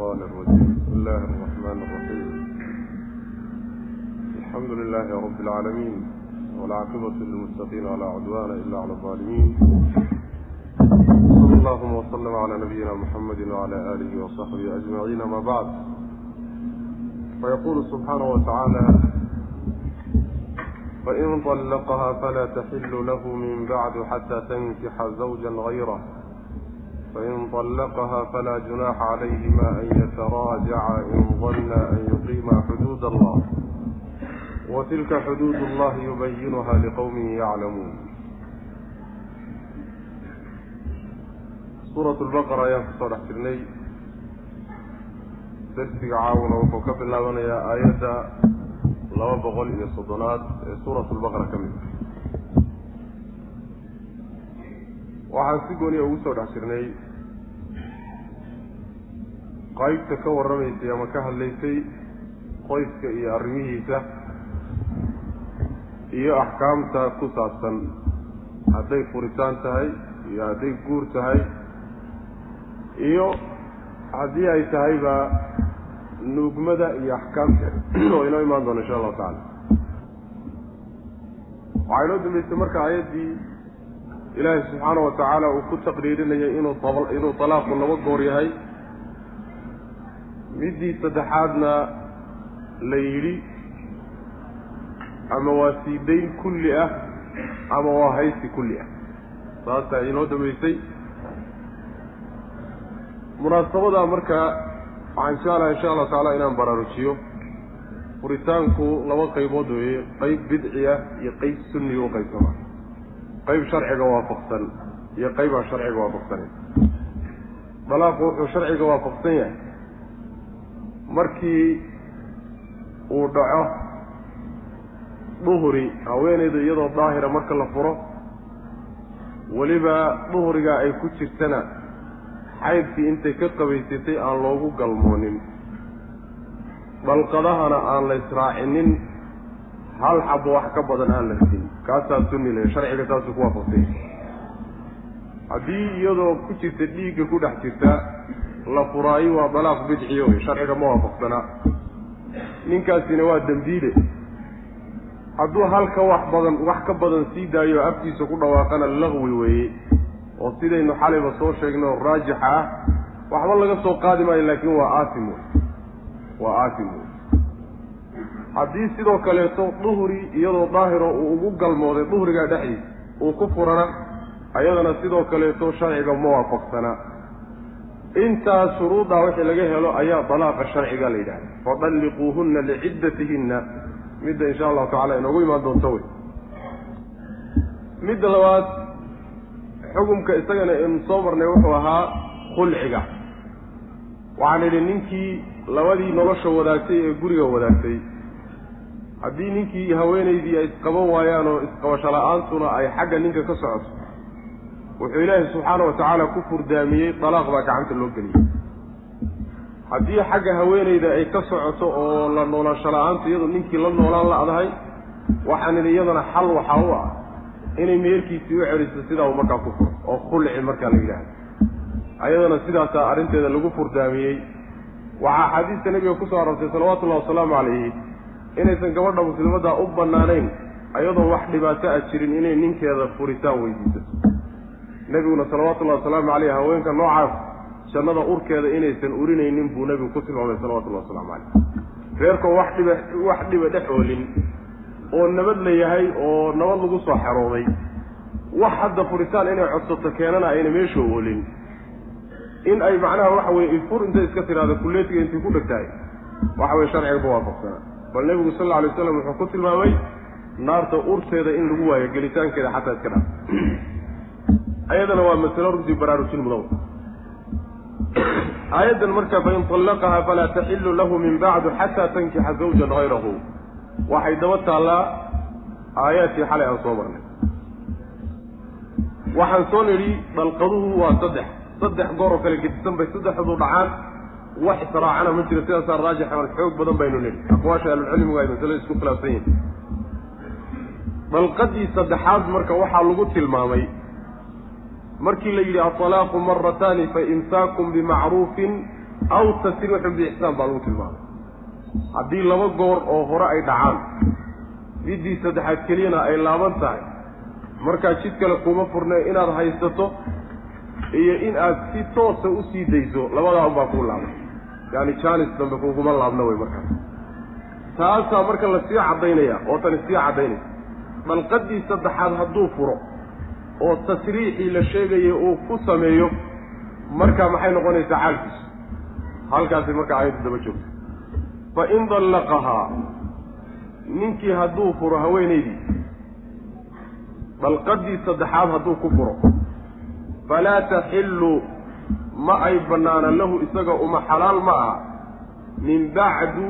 الشيطان الرجيم بسم الله الرحمن الرحيم الحمد لله رب العالمين والعاقبة للمتقين ولا عدوان إلا على الظالمين صلى اللهم وسلم على نبينا محمد وعلى آله وصحبه أجمعين ما بعد فيقول سبحانه وتعالى فإن طلقها فلا تحل له من بعد حتى تنكح زوجا غيره فإن طلقها فلا جناح عليهما أن يتراجعا إن ظن أن يقيما حدود الله وتلك حدود الله يبينها لقوم يعلمون سورة البقرة يا فصول احترني درسك عاونا وفوكب الله ونيا آيات لما بقول إلى الصدنات سورة البقرة كمل waxaan si gooniya ugu soo dhex jirnay qaybta ka warramaysay ama ka hadlaysay qoyska iyo arrimihiisa iyo axkaamta ku saabsan hadday furitaan tahay iyo hadday guur tahay iyo haddii ay tahayba nuugmada iyo axkaamteeda oo inoo imaan doona insha allahu tacala waxaa inoo dambeysay marka aayaddii ilaahay subxaana wa tacaala uu ku taqriirinayay inuu inuu talaaqu laba goor yahay. Middii saddexaadna la yidhi ama waa sii dayn kulli ah ama waa haysi kulli ah. Saasaa inoo dambeysay munaasabadaa marka waxaan jeclaha insha allahu tacaala inaan baraarujiyo. Furitaanku laba qaybood weeye qayb bidci ah iyo qayb sunniga u qaybsama qayb sharciga waafaqsan iyo qayb aan sharciga waafaqsaneyn dalaaqu wuxuu sharciga waafaqsan yahay. Markii uu dhaco duhri haweenayda iyadoo daahira marka la furo weliba duhrigaa ay ku jirtana xaydkii intay ka qabaysatay aan loogu galmoonin. Dalqadahana aan la israacinin hal xabo wax ka badan aan la ridin kaasaa sunni leh sharciga saasuu ku waafaqsay. Haddii iyadoo ku jirta dhiigga ku dhex jirta la furaayo waa dalaaq bidciyo wey sharciga ma waafaqsanaa ninkaasina waa dembiile hadduu halka wax badan wax ka badan sii daayo afkiisa ku dhawaaqana laqwi weeye. Oo sidaynu xalayba soo sheegnay oo raajixa ah waxba laga soo qaadi maayo laakiin waa aasim wey waa aasim wey haddii sidoo kaleeto duhri iyadoo daahiro uu ugu galmooday duhrigaa dhexdiisa uu ku furana ayadana sidoo kaleeto sharciga ma waafaqsanaa intaas shuruuddaa wixii laga helo ayaa dalaaqa sharciga la yidhahda fadalliquuhunna liciddatihinna midda insha allahu tacala inoogu imaan doonto wey. Midda labaad xukumka isagana inu soo marnay wuxuu ahaa khulciga. Waxaan idhi ninkii labadii nolosha wadaagtay ee guriga wadaagtay haddii ninkii haweenaydii ay isqaban waayaan oo isqabasho la'aantuna ay xagga ninka ka socoto wuxuu ilaahay subxaana wa tacaala ku furdaamiyey dalaaq baa gacanta loo geliyey. Haddii xagga haweenayda ay ka socoto oo la noolasho la'aantu iyadu ninkii la noolaan la-dahay waxaan idhi iyadana xal waxaa u ah inay meherkiisii u celiso sidaa uu markaa ku furo oo khulci markaa la yidhaahdo. Ayadana sidaasaa arrinteeda lagu furdaamiyey. Waxaa axaadiista nebiga ku soo arortay salawatullahi wasalaamu calayhi inaysan gabadha muslimadda u bannaanayn ayadoo wax dhibaato a jirin inay ninkeeda furitaan weydiisato. Nebiguna salawatullahi wasalaamu caleyh haweenka noocaas jannada urkeeda inaysan urinaynin buu nebigu ku tilmaamay salawatullahi wasalaamu caleyh reerkoo wax dhiba wax dhiba dhex oolin oo nabad la yahay oo nabad lagu soo xerooday wax hadda furitaan inay codsato keenana ayna meesha oolin. In ay macnaha waxa weye ifur intay iska tidhahda kulleetiga intay ku dhegtahay waxa weye sharciga ma waafaqsanaa bal nebigu sal alay waslam wuxuu ku tilmaamay naarta urteeda in lagu waayo gelitaankeeda xataa iska dhaaf. Ayadana waa masalo runtii baraarujin mudan aayaddan marka fain طallaqaha falaa taxilu lahu min bacdu xataa tankixa zawjan hayrahu waxay daba taallaa aayaadkii xalay aan soo marnay. Waxaan soo nidhi dalqaduhu waa saddex. Saddex goor oo kale gedisan bay saddexdu dhacaan wax israacana ma jiro sidaasaa raajixan xoog badan baynu nidhi. Aqwaasha ahlucilmigu ay masalo isku khilaafsan yihiin dalqadii saddexaad marka waxaa lagu tilmaamay markii la yidhi aطalaaqu marataani faimsaakun bimacruufin aw tasriixun biixsaan baa lagu tilmaamay. Haddii laba goor oo hore ay dhacaan middii saddexaad keliyana ay laaban tahay markaa jid kale kuma furne inaad haysato iyo in aad si toosa u sii dayso labadaa unbaa kuu laabay yaani jaanis dambe kuguma laabna wey markaas taasaa marka la sii caddaynaya oo tani sii caddaynaysa. Dalqadii saddexaad hadduu furo oo tasriixii la sheegaya uu ku sameeyo markaa maxay noqonaysaa xaalkiisu halkaasi markaa aayaddu daba joogta fa in dallaqahaa ninkii hadduu furo haweenaydii dalqadii saddexaad hadduu ku furo falaa taxillu ma ay bannaana lahu isaga uma xalaal ma aha. Min bacdu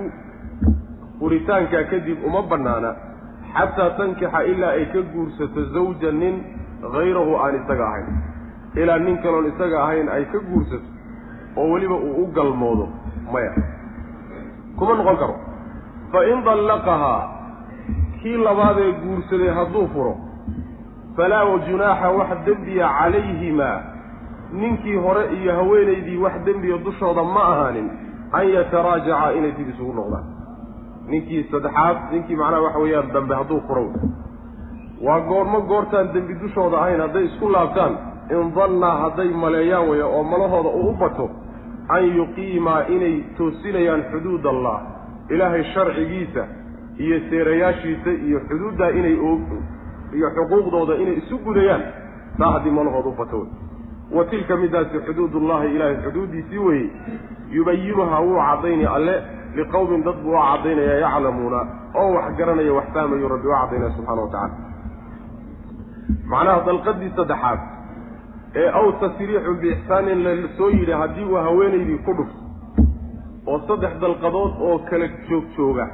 furitaankaa kadib uma bannaana xataa tankixa ilaa ay ka guursato zawja nin hayrahu aan isaga ahayn. Ilaa nin kaloon isaga ahayn ay ka guursato oo weliba uu u galmoodo maya. Kuma noqon karo. Fa in dallaqahaa kii labaadee guursaday hadduu furo falaa junaaxa wax dembiya calayhimaa ninkii hore iyo haweenaydii wax dembiya dushooda ma ahaanin an yataraajaca inay dib isugu noqdaan. Ninkii saddexaad ninkii macnaha waxa weeyaan dambe hadduu furo waa goormo goortaan dembi dushooda ahayn hadday isku laabtaan in dannaa hadday maleeyaan weya oo malahooda uu u bato an yuqiimaa inay toosinayaan xuduud allah ilaahay sharcigiisa iyo seerayaashiisa iyo xuduuddaa inay iyo xuquuqdooda inay isu gudayaan taa haddii malahooda u bato wey wa tilka midaasi xuduudullahi ilaahay xuduuddiisii weeye yubayinuhaa wuu caddaynay alle liqowmin dad buu u caddaynaya yaclamuuna oo wax garanaya wax fahmayu rabbi u caddaynaya subxana wa tacala macnaha dalqadii saddexaad ee aw tasriixun biixsaanin la yidhi haddii uu haweenaydii ku dhufto oo saddex dalqadood oo kala joog jooga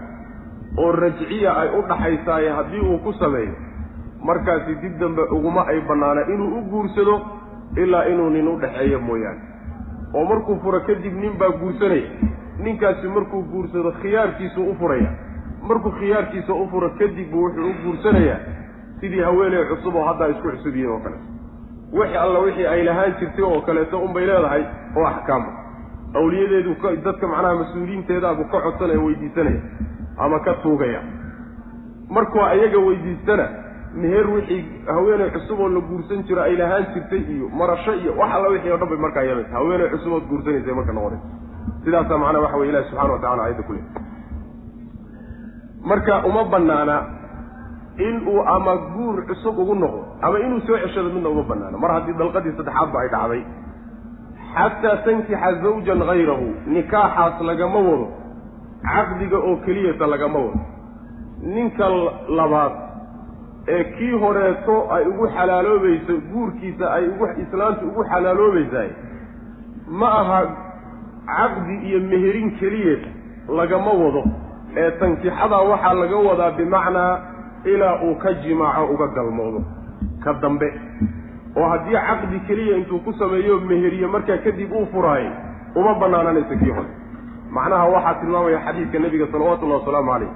oo rajciya ay u dhaxaysaaye haddii uu ku sameeyo markaasi dib dambe uguma ay bannaana inuu u guursado ilaa inuu nin u dhexeeyo mooyaane. oo markuu furo kadib nin baa guursanaya. Ninkaasi markuu guursado khiyaarkiisuu u furaya. Markuu khiyaarkiisa u furo kadib buu wuxuu u guursanayaa sidii haweeney cusub oo haddaa isku cusub yihiin oo kale. Wixii alla wixii ay lahaan jirtay oo kaleeto unbay leedahay oo axkaama awliyadeedu ka dadka macnaha mas'uuliyiinteedaabu ka codsanaya weydiisanaya ama ka tuugaya. Markuu ayaga weydiistana meher wixii haweeney cusub oo la guursan jiro ay lahaan jirtay iyo marasho iyo wax alla wixii o dhan bay markaa yeelaysa haweeney cusub ood guursanaysa marka noqonaysa. Sidaasaa macnaha waxa weye ilahi subxana wa tacala ayadda ku leey marka uma banaana in uu ama guur cusub ugu noqdo ama inuu soo ceshado midna uma banaano mar haddii dalqadii saddexaadba ay dhacday xataa tankixa zawjan hayrahu nikaaxaas lagama wado caqdiga oo keliyata lagama wado. Ninka labaad ee kii horeeto ay ugu xalaaloobayso guurkiisa ay ugu islaantu ugu xalaaloobaysahay ma aha caqdi iyo meherin keliyeed lagama wado. Ee tankixadaa waxaa laga wadaa bimacnaa ilaa uu ka jimaaco uga galmoodo. Ka dambe oo haddii caqdi keliya intuu ku sameeyo meheriye markaa kadib uu furaayay uma banaananaysa kii hore. Macnaha waxaa tilmaamaya xadiidka nebiga salawatullahi wasalaamu caleyh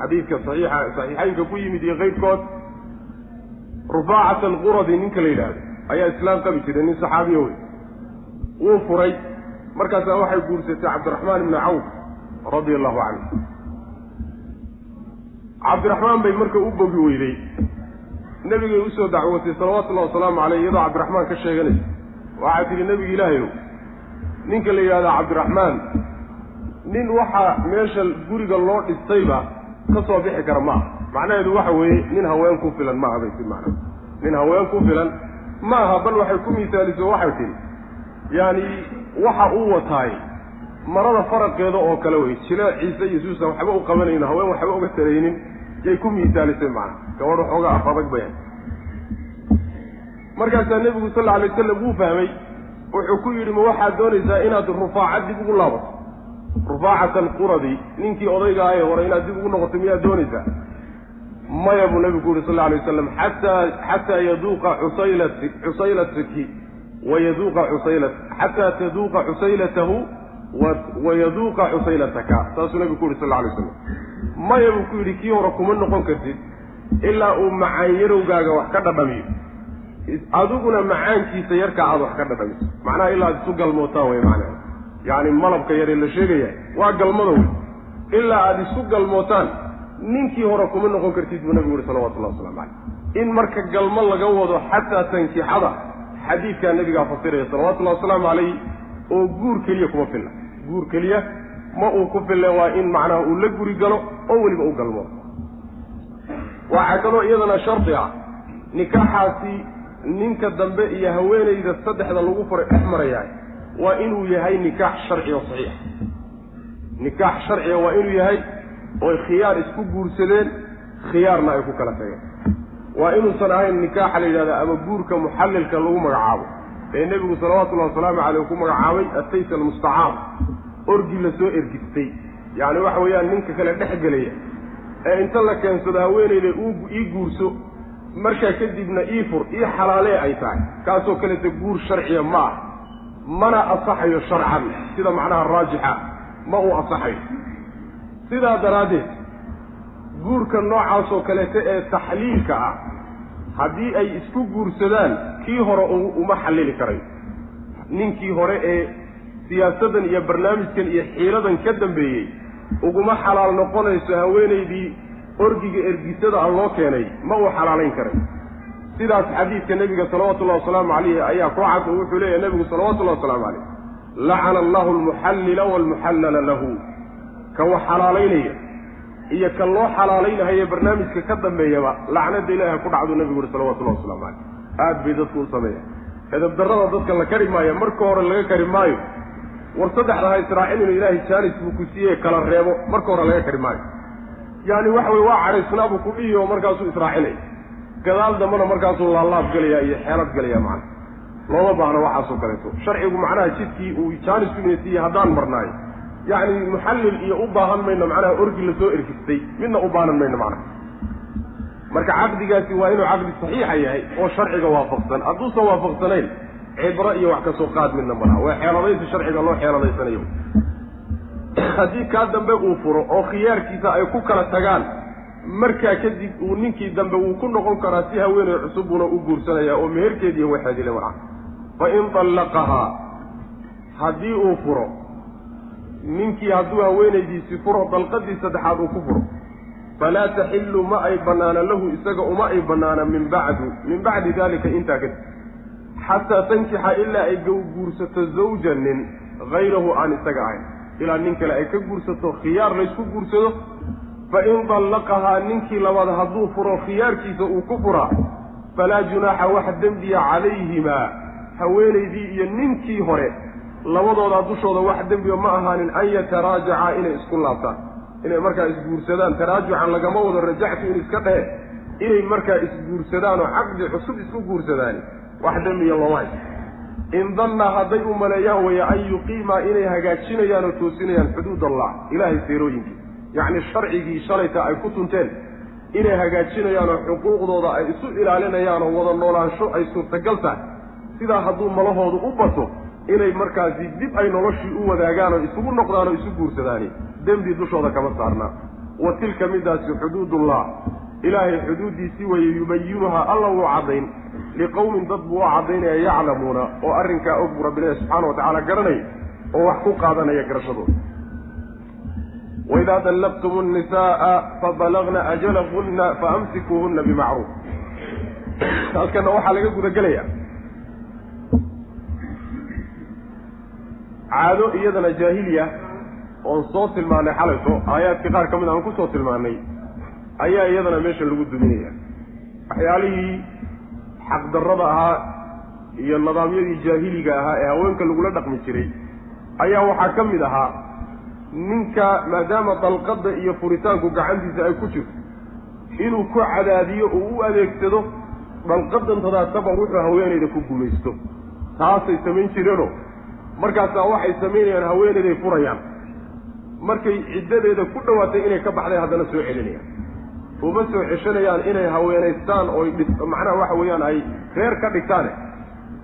xadiidka saxiixa saxiixaynka ku yimid iyo keyrkood rufaacat alquradi ninka la yidhaahdo. Ayaa islaam qabi jiray nin saxaabiya wey wuu furay. Markaasaa waxay guursatay cabdiraxmaan ibni cawf radia allahu canhu. Cabdiraxmaan bay marka u bogi weyday. Nebigay u soo dacwatay salawatullahi wasalaamu caleyh iyadoo cabdiraxmaan ka sheeganaysa. Waxaa tidhi nebiga ilaahayow ninka la yidhahdaa cabdiraxmaan nin waxaa meesha guriga loo dhistayba ka soo bixi kara ma aha macnaheedu waxa weeye nin haween ku filan ma aha bay tii macna nin haween ku filan ma aha bal waxay ku misaaliso waxay tidhi yaani waxa uu wataay marada faraqeeda oo kale wey jileeciisa iyo suusan waxba u qabanayno haween waxba uga taraynin yay ku miisaalisay macna gabadh waxoogaa af adag bayan. Markaasaa nebigu sal alla alay wasalam wuu fahmay wuxuu ku yidhi ma waxaad doonaysaa inaad rufaaca dib ugu laabato? Rufaacata alquradi ninkii odayga ahe hore inaad dib ugu noqoto miyaad doonaysaa maya buu nebigu ku yidhi sal lla alay wasalam xataa xataa yaduuqa cusaylat cusaylataki wayaduuqa cusaylat xataa taduuqa cusaylatahu wayaduuqa cusaylataka saasuu nebigu ku yidhi sal alay waslam maya buu ku yidhi kii hore kuma noqon kartid ilaa uu macaan yarowgaaga wax ka dhadhamiyo adiguna macaankiisa yarkaa aad wax ka dhadhamiso macnaha ilaa ad isu galmootaan wey macnaha. Yacni malabka yaree la sheegaya waa galmada wey ilaa aada isku galmootaan ninkii hore kuma noqon kartid buu nabigu yihi salawatullahi waslamu caleyh. In marka galmo laga wado xataa tankixada xadiidkaa nabigaa fasiraya salawatullahi wasalaamu calayh oo guur keliya kuma filla. Guur keliya ma uu ku fille waa in macnaha uu la guri galo oo weliba u galmo. Waxaa kaloo iyadana shardi ah nikaaxaasi ninka dambe iyo haweenayda saddexda lagu furay dhex marayaa waa inuu yahay nikaax sharci oo saxiix. Nikaax sharciga waa inuu yahay oy khiyaar isku guursadeen khiyaarna ay ku kala tageen. Waa inuusan ahayn nikaaxa la yidhahda ama guurka muxallilka lagu magacaabo. Ee nebigu salawatullahi wasalaamu caleyh ku magacaabay atays almustacaab orgi la soo ergistay. Yacni waxa weeyaan ninka kale dhex gelaya ee inta la keensado haweenayda ii guurso markaa kadibna ii fur ii xalaalee ay tahay. Kaasoo kaleta guur sharciya ma ah mana asaxayo sharcan sida macnaha raajixa ma uu asaxayo sidaa daraaddeed guurka noocaasoo kaleeta ee taxliilka ah haddii ay isku guursadaan kii hore uma xallili karayo ninkii hore ee siyaasaddan iyo barnaamijkan iyo xiiladan ka dambeeyey uguma xalaal noqonayso haweenaydii orgiga ergisada a loo keenay ma uu xalaalayn karay. Sidaas xadiidka nebiga salawatullahi wasalaamu calayhi ayaa ku cad oo wuxuu leeyahy nebigu salawatullahi wasalaamu calayh lacana allahu almuxallila waalmuxallala lahu ka wax xalaalaynaya iyo kan loo xalaalaynahaye barnaamijka ka dambeeyaba lacnada ilaaha ku dhacduu nebigu uhi salawatullahi waslamu calayh. Aad bay dadku u sameeya edabdarrada dadka la kari maayo marka hore laga kari maayo war saddexda ha inuu ilaahay jaanis buu ku siiyey kala reebo marka hore laga kari maayo. Yaani waxa weye waa cadhaysnaabuu ku dhihi oo markaasuu israacinaya gadaal dambana markaasuu laalaab gelaya iyo xeelad gelaya macna looma baahno waxaasoo kaleeto. Sharcigu macnaha jidkii uu jaanisku inasiiyey haddaan marnaayo yacni muxallil iyo u baahan mayno macnaha orgi la soo ergistay midna u baahan mayno macnaha. Marka caqdigaasi waa inuu caqdi saxiixa yahay oo sharciga waafaqsan. Hadduusan waafaqsanayn cibro iyo wax ka soo qaad midna malaha waa xeeladaysi sharciga loo xeeladaysanayo haddii kaa dambe uu furo oo khiyaarkiisa ay ku kala tagaan markaa kadib uu ninkii dambe wuu ku noqon karaa si haweeney cusubuna u guursanaya oo meherkeediiyo waxeedile macnaha. Fa in dallaqahaa haddii uu furo ninkii hadduu haweenaydiisi furo dalqadii saddexaad uu ku furo. Falaa taxillu ma ay bannaana lahu isaga uma ay bannaana min bacdu min bacdi daalika intaa kadib. Xataa tankixa ilaa ay guursato zawja nin hayrahu aan isaga ahayn. Ilaa nin kale ay ka guursato khiyaar laysku guursado fa in dallaqahaa ninkii labaad hadduu furo khiyaarkiisa uu ku furaa falaa junaaxa wax dembiya calayhimaa. Haweenaydii iyo ninkii hore labadoodaa dushooda wax dembiya ma ahaanin an yataraajaca inay isku laabtaan. Inay markaa isguursadaan. Taraajucan lagama wado rajactu in iska dhehe inay markaa isguursadaan oo caqdi cusub isku guursadaani. Wax dembiya looma hayso in danna hadday u maleeyaan waya an yuqiimaa inay hagaajinayaan oo toosinayaan xuduud allah ilaahay seerooyinkii. Yacni sharcigii shalayta ay ku tunteen. Inay hagaajinayaan oo xuquuqdooda ay isu ilaalinayaan oo wada noolaansho ay suurtagal tahay. Sidaa hadduu malahoodu u bato inay markaasi dib ay noloshii u wadaagaan oo isugu noqdaan oo isu guursadaani dembi dushooda kama saarnaa wa tilka midaasi xuduudullah. Ilaahay xuduuddiisii weeye yubayinuhaa alla wuu caddayn. Liqowmin dad buu u caddaynaya yaclamuuna oo arrinkaa og buu rabbilahi subxaana wa tacaala garanaya oo wax ku qaadanaya garashadooda. Waidaa dallaqtum nnisaaa fabalagna ajalahunna faamsikuuhunna bimacruuf. Halkana waxaa laga gudagelayaa caado iyadana jaahiliya oon soo tilmaanay xalayto aayaadkii qaar ka mid aan ku soo tilmaanay ayaa iyadana meesha lagu duminaya. Waxyaalihii xaqdarrada ahaa iyo nidaamyadii jaahiliga ahaa ee haweenka lagula dhaqmi jiray ayaa waxaa ka mid ahaa ninka maadaama dalqadda iyo furitaanku gacantiisa ay ku jirto inuu ku cadaadiyo oo u adeegsado dalqadantadaasaba wuxuu haweenayda ku gumaysto taasay samayn jireenoo markaasaa waxay samaynayaan haweenayday furayaan. Markay ciddadeeda ku dhowaatay inay ka baxday haddana soo celinayaan. Uma soo ceshanayaan inay haweenaystaan oo macnaha waxa weeyaan ay reer ka dhigtaane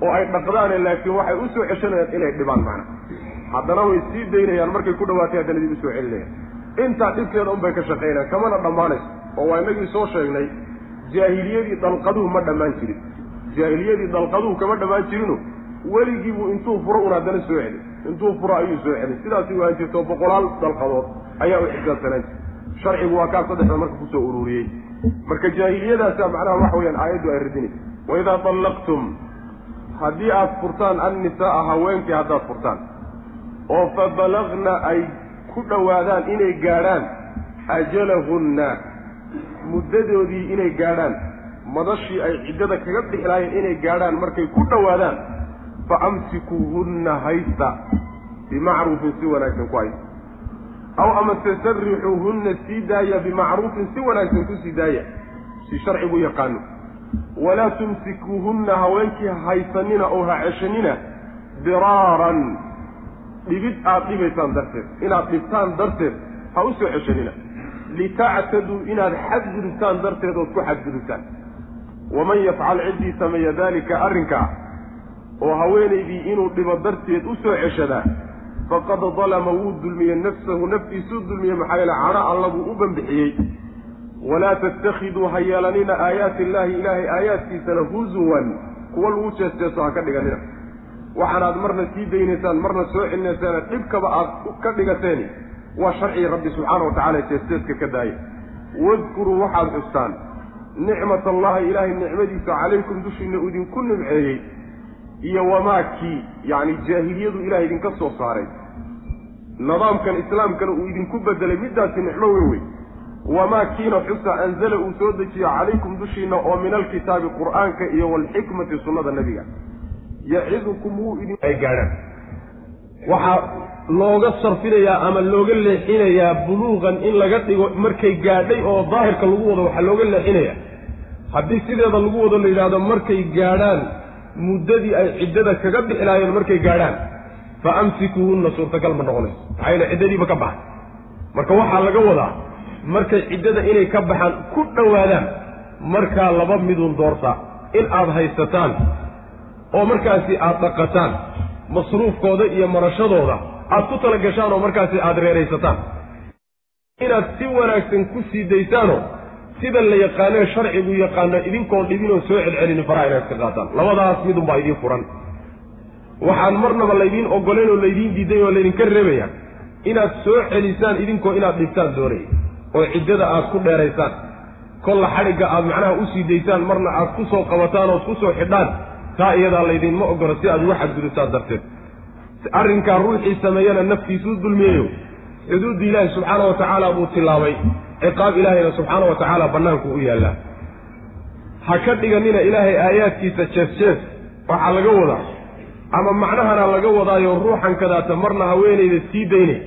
oo ay dhaqdaane laakiin waxay u soo ceshanayaan inay dhibaan macnaha. Haddana way sii daynayaan markay ku dhawaatay haddana dib u soo celinayaan. Intaa dhibkeeda unbay ka shaqaynayaan kamana dhammaanayso oo waa inagii soo sheegnay jaahiliyadii dalqaduhu ma dhammaan jirin. Jaahiliyadii dalqaduhu kama dhammaan jirino weligiibuu intuu furo un haddana soo celi intuu furo ayuu soo celin. Sidaasi waan jirto boqolaal dalqadood ayaa u xisaabsanaan jir sharcigu waa kaa saddexda marka ku soo ururiyey. Marka jaahiliyadaasa macnaha waxa weyaan aayaddu ay radinaysa. Waidaa dallaqtum haddii aada furtaan annisaaa haweenkii haddaad furtaan oo fa balagna ay ku dhowaadaan inay gaadhaan ajalahunna muddadoodii inay gaadhaan madashii ay ciddada kaga bixi lahaayeen inay gaadhaan markay ku dhowaadaan fa amsikuuhunna haysta bimacruufin si wanaagsan ku haysta aw amase sarixuuhunna sii daaya bimacruufin si wanaagsan ku sii daaya si sharcigu yaqaano walaa tumsikuuhunna haweenkii haysanina oo ha ceshanina diraaran dhibid aada dhibaysaan darteed inaad dhibtaan darteed ha u soo ceshanina litactaduu inaad xadgudubtaan darteed ood ku xadgudubtaan waman yafcal ciddii sameeya daalika arrinkaa oo haweenaydii inuu dhibo darteed u soo ceshadaa faqad dalama wuu dulmiyey nafsahu naftiisuu dulmiyey maxaa yeele cadho alla buu u banbixiyey. Walaa tattakhiduu ha yeelanina aayaati illaahi ilaahay aayaadkiisana huzuwan kuwa lagu jeesteeso ha ka dhiganina. Waxaanaad marna sii daynaysaan marna soo celinaysaana dhibkaba aad ka dhigateen. Waa sharcii rabbi subxaana wa tacala jeesteeska ka daaya wadkuruu waxaad xustaan nicmat allahi ilaahay nicmadiisa calaykum dushiina uu idinku nimceeyey iyo wamaakii yacni jaahiliyadu ilahay idinka soo saaray. Nidaamkan islaamkana uu idinku bedelay middaasi nicmo weyn wey wamaa kiina xusa anzala uu soo dejiyo calaykum dushiina oo min alkitaabi qur'aanka iyo waalxikmati sunnada nebiga yacidukum wuu idin ay gaadhaan. Waxaa looga sarfinayaa ama looga leexinayaa buluuqan in laga dhigo markay gaadhay oo daahirka lagu wado waxaa looga leexinayaa. Haddii sideeda lagu wado la yidhahdo markay gaadhaan muddadii ay ciddada kaga bixi lahaayeen markay gaadhaan fa amsikuuhunna suurtagal ma noqonayso. Maxaa yeele ciddadiiba ka baxay marka waxaa laga wadaa markay ciddada inay ka baxaan ku dhowaadaan markaa laba midun doorta in aada haysataan oo markaasi aada dhaqataan masruufkooda iyo marashadooda aada ku tala gashaan oo markaasi aada reeraysataan. Inaad si wanaagsan ku sii daysaanoo sida la yaqaanee sharcigu yaqaano idinkoon dhibinoo soo celcelinin faraha inaad iska qaataan. Labadaas midunbaa idiin furan. Waxaan marnaba laydiin oggolayn oo laydiin diiday oo laydinka reebaya inaad soo celisaan idinkoo inaad dhibtaan doonaya oo ciddada aad ku dheeraysaan. Kolla xadhigga aad macnaha u sii daysaan marna aad ku soo qabataan ood ku soo xidhaan taa iyadaa laydinma ogolo si aad uga xadgudubtaan darteed. Arrinkaa ruuxii sameeyana naftiisuu dulmiyeyo xuduudda ilaahi subxaana wa tacaala buu tilaabay ciqaab ilaahayna subxaana wa tacaala bannaanku u yaallaa ha ka dhiganina ilaahay aayaadkiisa jees jees waxaa laga wadaa ama macnahana laga wadaayo ruuxan kadaata marna haweenayda sii daynay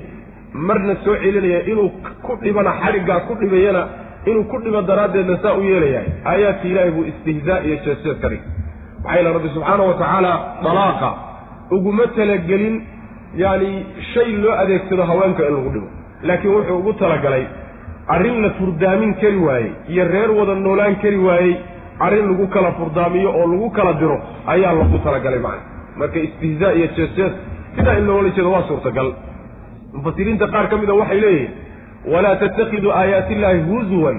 marna soo celinaya inuu ku dhibana xadhiggaa ku dhibayana inuu ku dhibo daraaddeedna saa u yeelayahay aayaadka ilaahay buu istihzaa iyo jees jees ka dhig maxaa rabbi subxaana wa tacaala dalaaqa uguma talagelin yacani shay loo adeegsado haweenka in lagu dhibo. Laakiin wuxuu ugu talagalay arrin la furdaamin kari waayey iyo reer wada noolaan kari waayey arrin lagu kala furdaamiyo oo lagu kala diro ayaa lagu talagalay macna. Marka istihzaa iyo jees jees sidaa in loola jeedo waa suurtagal. Mufasiriinta qaar ka mida waxay leeyihiin walaa tattakhiduu aayaatillaahi huzuwan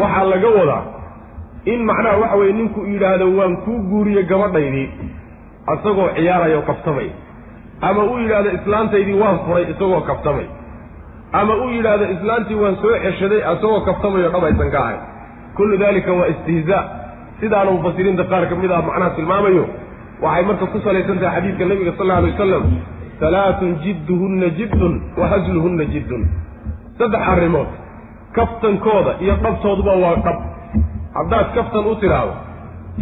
waxaa laga wadaa in macnaha waxa weye ninku yidhaahdo waan kuu guuriye gabadhaydii isagoo ciyaaraya oo kabtamay. Ama uu yidhaahdo islaantaydii waan furay isagoo kabtamay ama uu yidhaahdo islaantii waan soo ceshaday isagoo kabtamayo dhab aysan ka ahayn. Kullu dalika waa istihzaa sidaana mufasiriinta qaar ka mid ah macnaha tilmaamayo waxay marka ku salaysan tahay xadiidka nabiga sal alla alay wasalam halaatun jidduhunna jiddun wa hasluhunna jiddun. Saddex arrimood kaftankooda iyo dhabtooduba waa dhab. Haddaad kaftan u tidhaahdo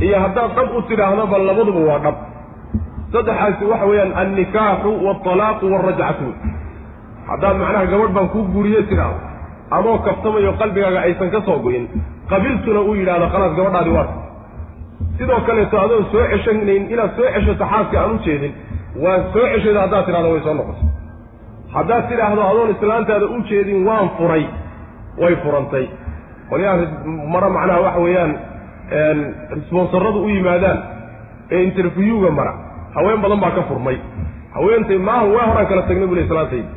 iyo haddaad dhab u tidhaahdoba labaduba waa dhab. Saddexaasi waxa weeyaan annikaaxu waalaaqu waalrajcatu haddaad macnaha gabadh baan kuu guuriye tidhaahdo adoo kaftamayo qalbigaaga aysan ka soo goyin qabiltuna uu yidhahdo khalaas gabadhaadi waa sidoo kaleeto adoon soo ceshanayn inaad soo ceshato xaaska aan u jeedin waan soo ceshada haddaad tidhahdo way soo noqoto haddaad tidhaahdo adoon islaantaada u jeedin waan furay. Way furantay. Qolyaha mara macnaha waxa weeyaan sponsoradu u yimaadaan ee interviewga mara haween badan baa ka furmay. Haweentay maaha waa horaan kala tagnay bule islaantaydi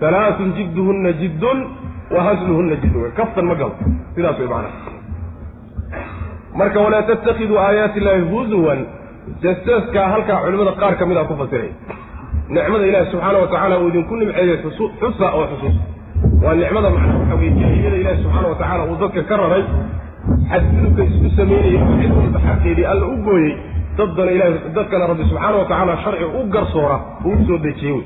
halaatun jidduhunna jiddun wa hasluhunna jiddun kaftan ma galo. Sidaas way macnaha. Marka walaa tattakiduu aayaati illaahi huzuwan jeesteeskaa halkaa culimmada qaar ka mid a ku fasiray. Nicmada ilaahi subxaana watacaala uu idinku nimceeyey xusa oo xusuus waa nicmada macnaha waxa weye jaahiliyada ilaahi subxaana watacaala uu dadka ka raray. Xadgudubka isku sameynayay oo cid walba alla u gooyey daddana ilahi dadkana rabbi subxaana watacaala sharci u garsoora uu u soo dejiyey wey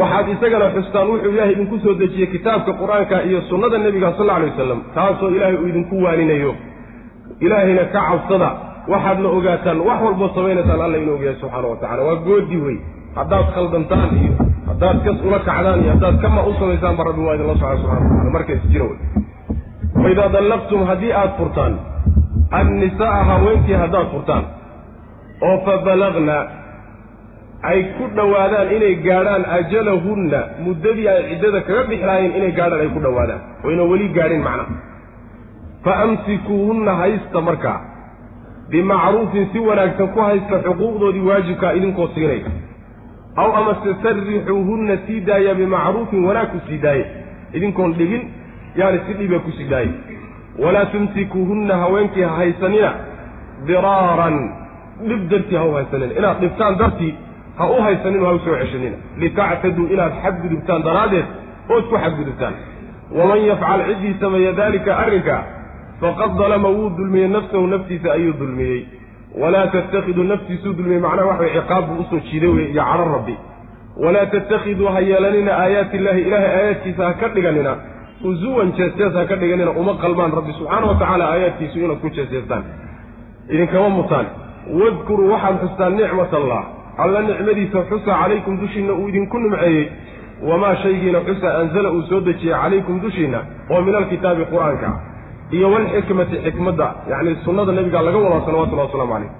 waxaad isagana xustaan wuxuu ilaahay idinku soo dejiyey kitaabka qur'aanka iyo sunnada nebiga sal alla alay wasalam taasoo ilaahay uu idinku waaninayo ilaahayna ka cabsada waxaadna ogaataan wax walboo samaynaysaan alla inuu ogyahay subxaana wa tacala waa goodi wey haddaad khaldantaan iyo haddaad kas ula kacdaan iyo haddaad kama u samaysaanba rabbi waa idinla socda subxana wa tacala markays jira wey waidaa dallaqtum haddii aad furtaan annisaaa haweenkii haddaad furtaan oo fa balagna ay ku dhowaadaan inay gaadhaan ajalahunna muddadii ay ciddada kaga bixi lahaayeen inay gaadhaan ay ku dhowaadaan. Wayna weli gaadhin macnaha fa amsikuuhunna haysta markaa bimacruufin si wanaagsan ku haysta xuquuqdoodii waajibkaa idinkoo siinaya aw amase sarrixuuhunna sii daaya bimacruufin wanaag ku sii daaya idinkoon dhibin yaani si dhiba ku sii daaya walaa tumsikuuhunna haweenkii ha haysanina diraaran. Dhib dartii ha u haysanina. Inaad dhibtaan dartii ha u haysanin oo ha u soo ceshanina litactaduu inaad xadgudubtaan daraaddeed ood ku xadgudubtaan. Waman yafcal ciddii sameeya daalika arrinka faqad dalama wuu dulmiyey nafsahu naftiisa ayuu dulmiyey. Walaa tattakhiduu naftiisuu dulmiyey. Macnaha waxa ciqaab buu u soo jiiday wey iyo cadho rabbi. Walaa tattakhiduu ha yeelanina aayaati illaahi ilaahay aayaadkiisa ha ka dhiganina husuwan jeesjees ha ka dhiganina uma qalmaan rabbi subxaana wa tacaala aayaadkiisu inaad ku jeesjeestaan idinkama mutaan. Wadkuruu waxaad xustaan nicmat allah alla nicmadiisa xusa calaykum dushiinna uu idinku nimceeyey wamaa shaygiina xusa anzala uu soo dejiyey calaykum dushiinna oo min alkitaabi qur'aanka iyo walxikmati xikmadda yacni sunnada nebiga laga wadaa salawatullahi wasalaamu calayh.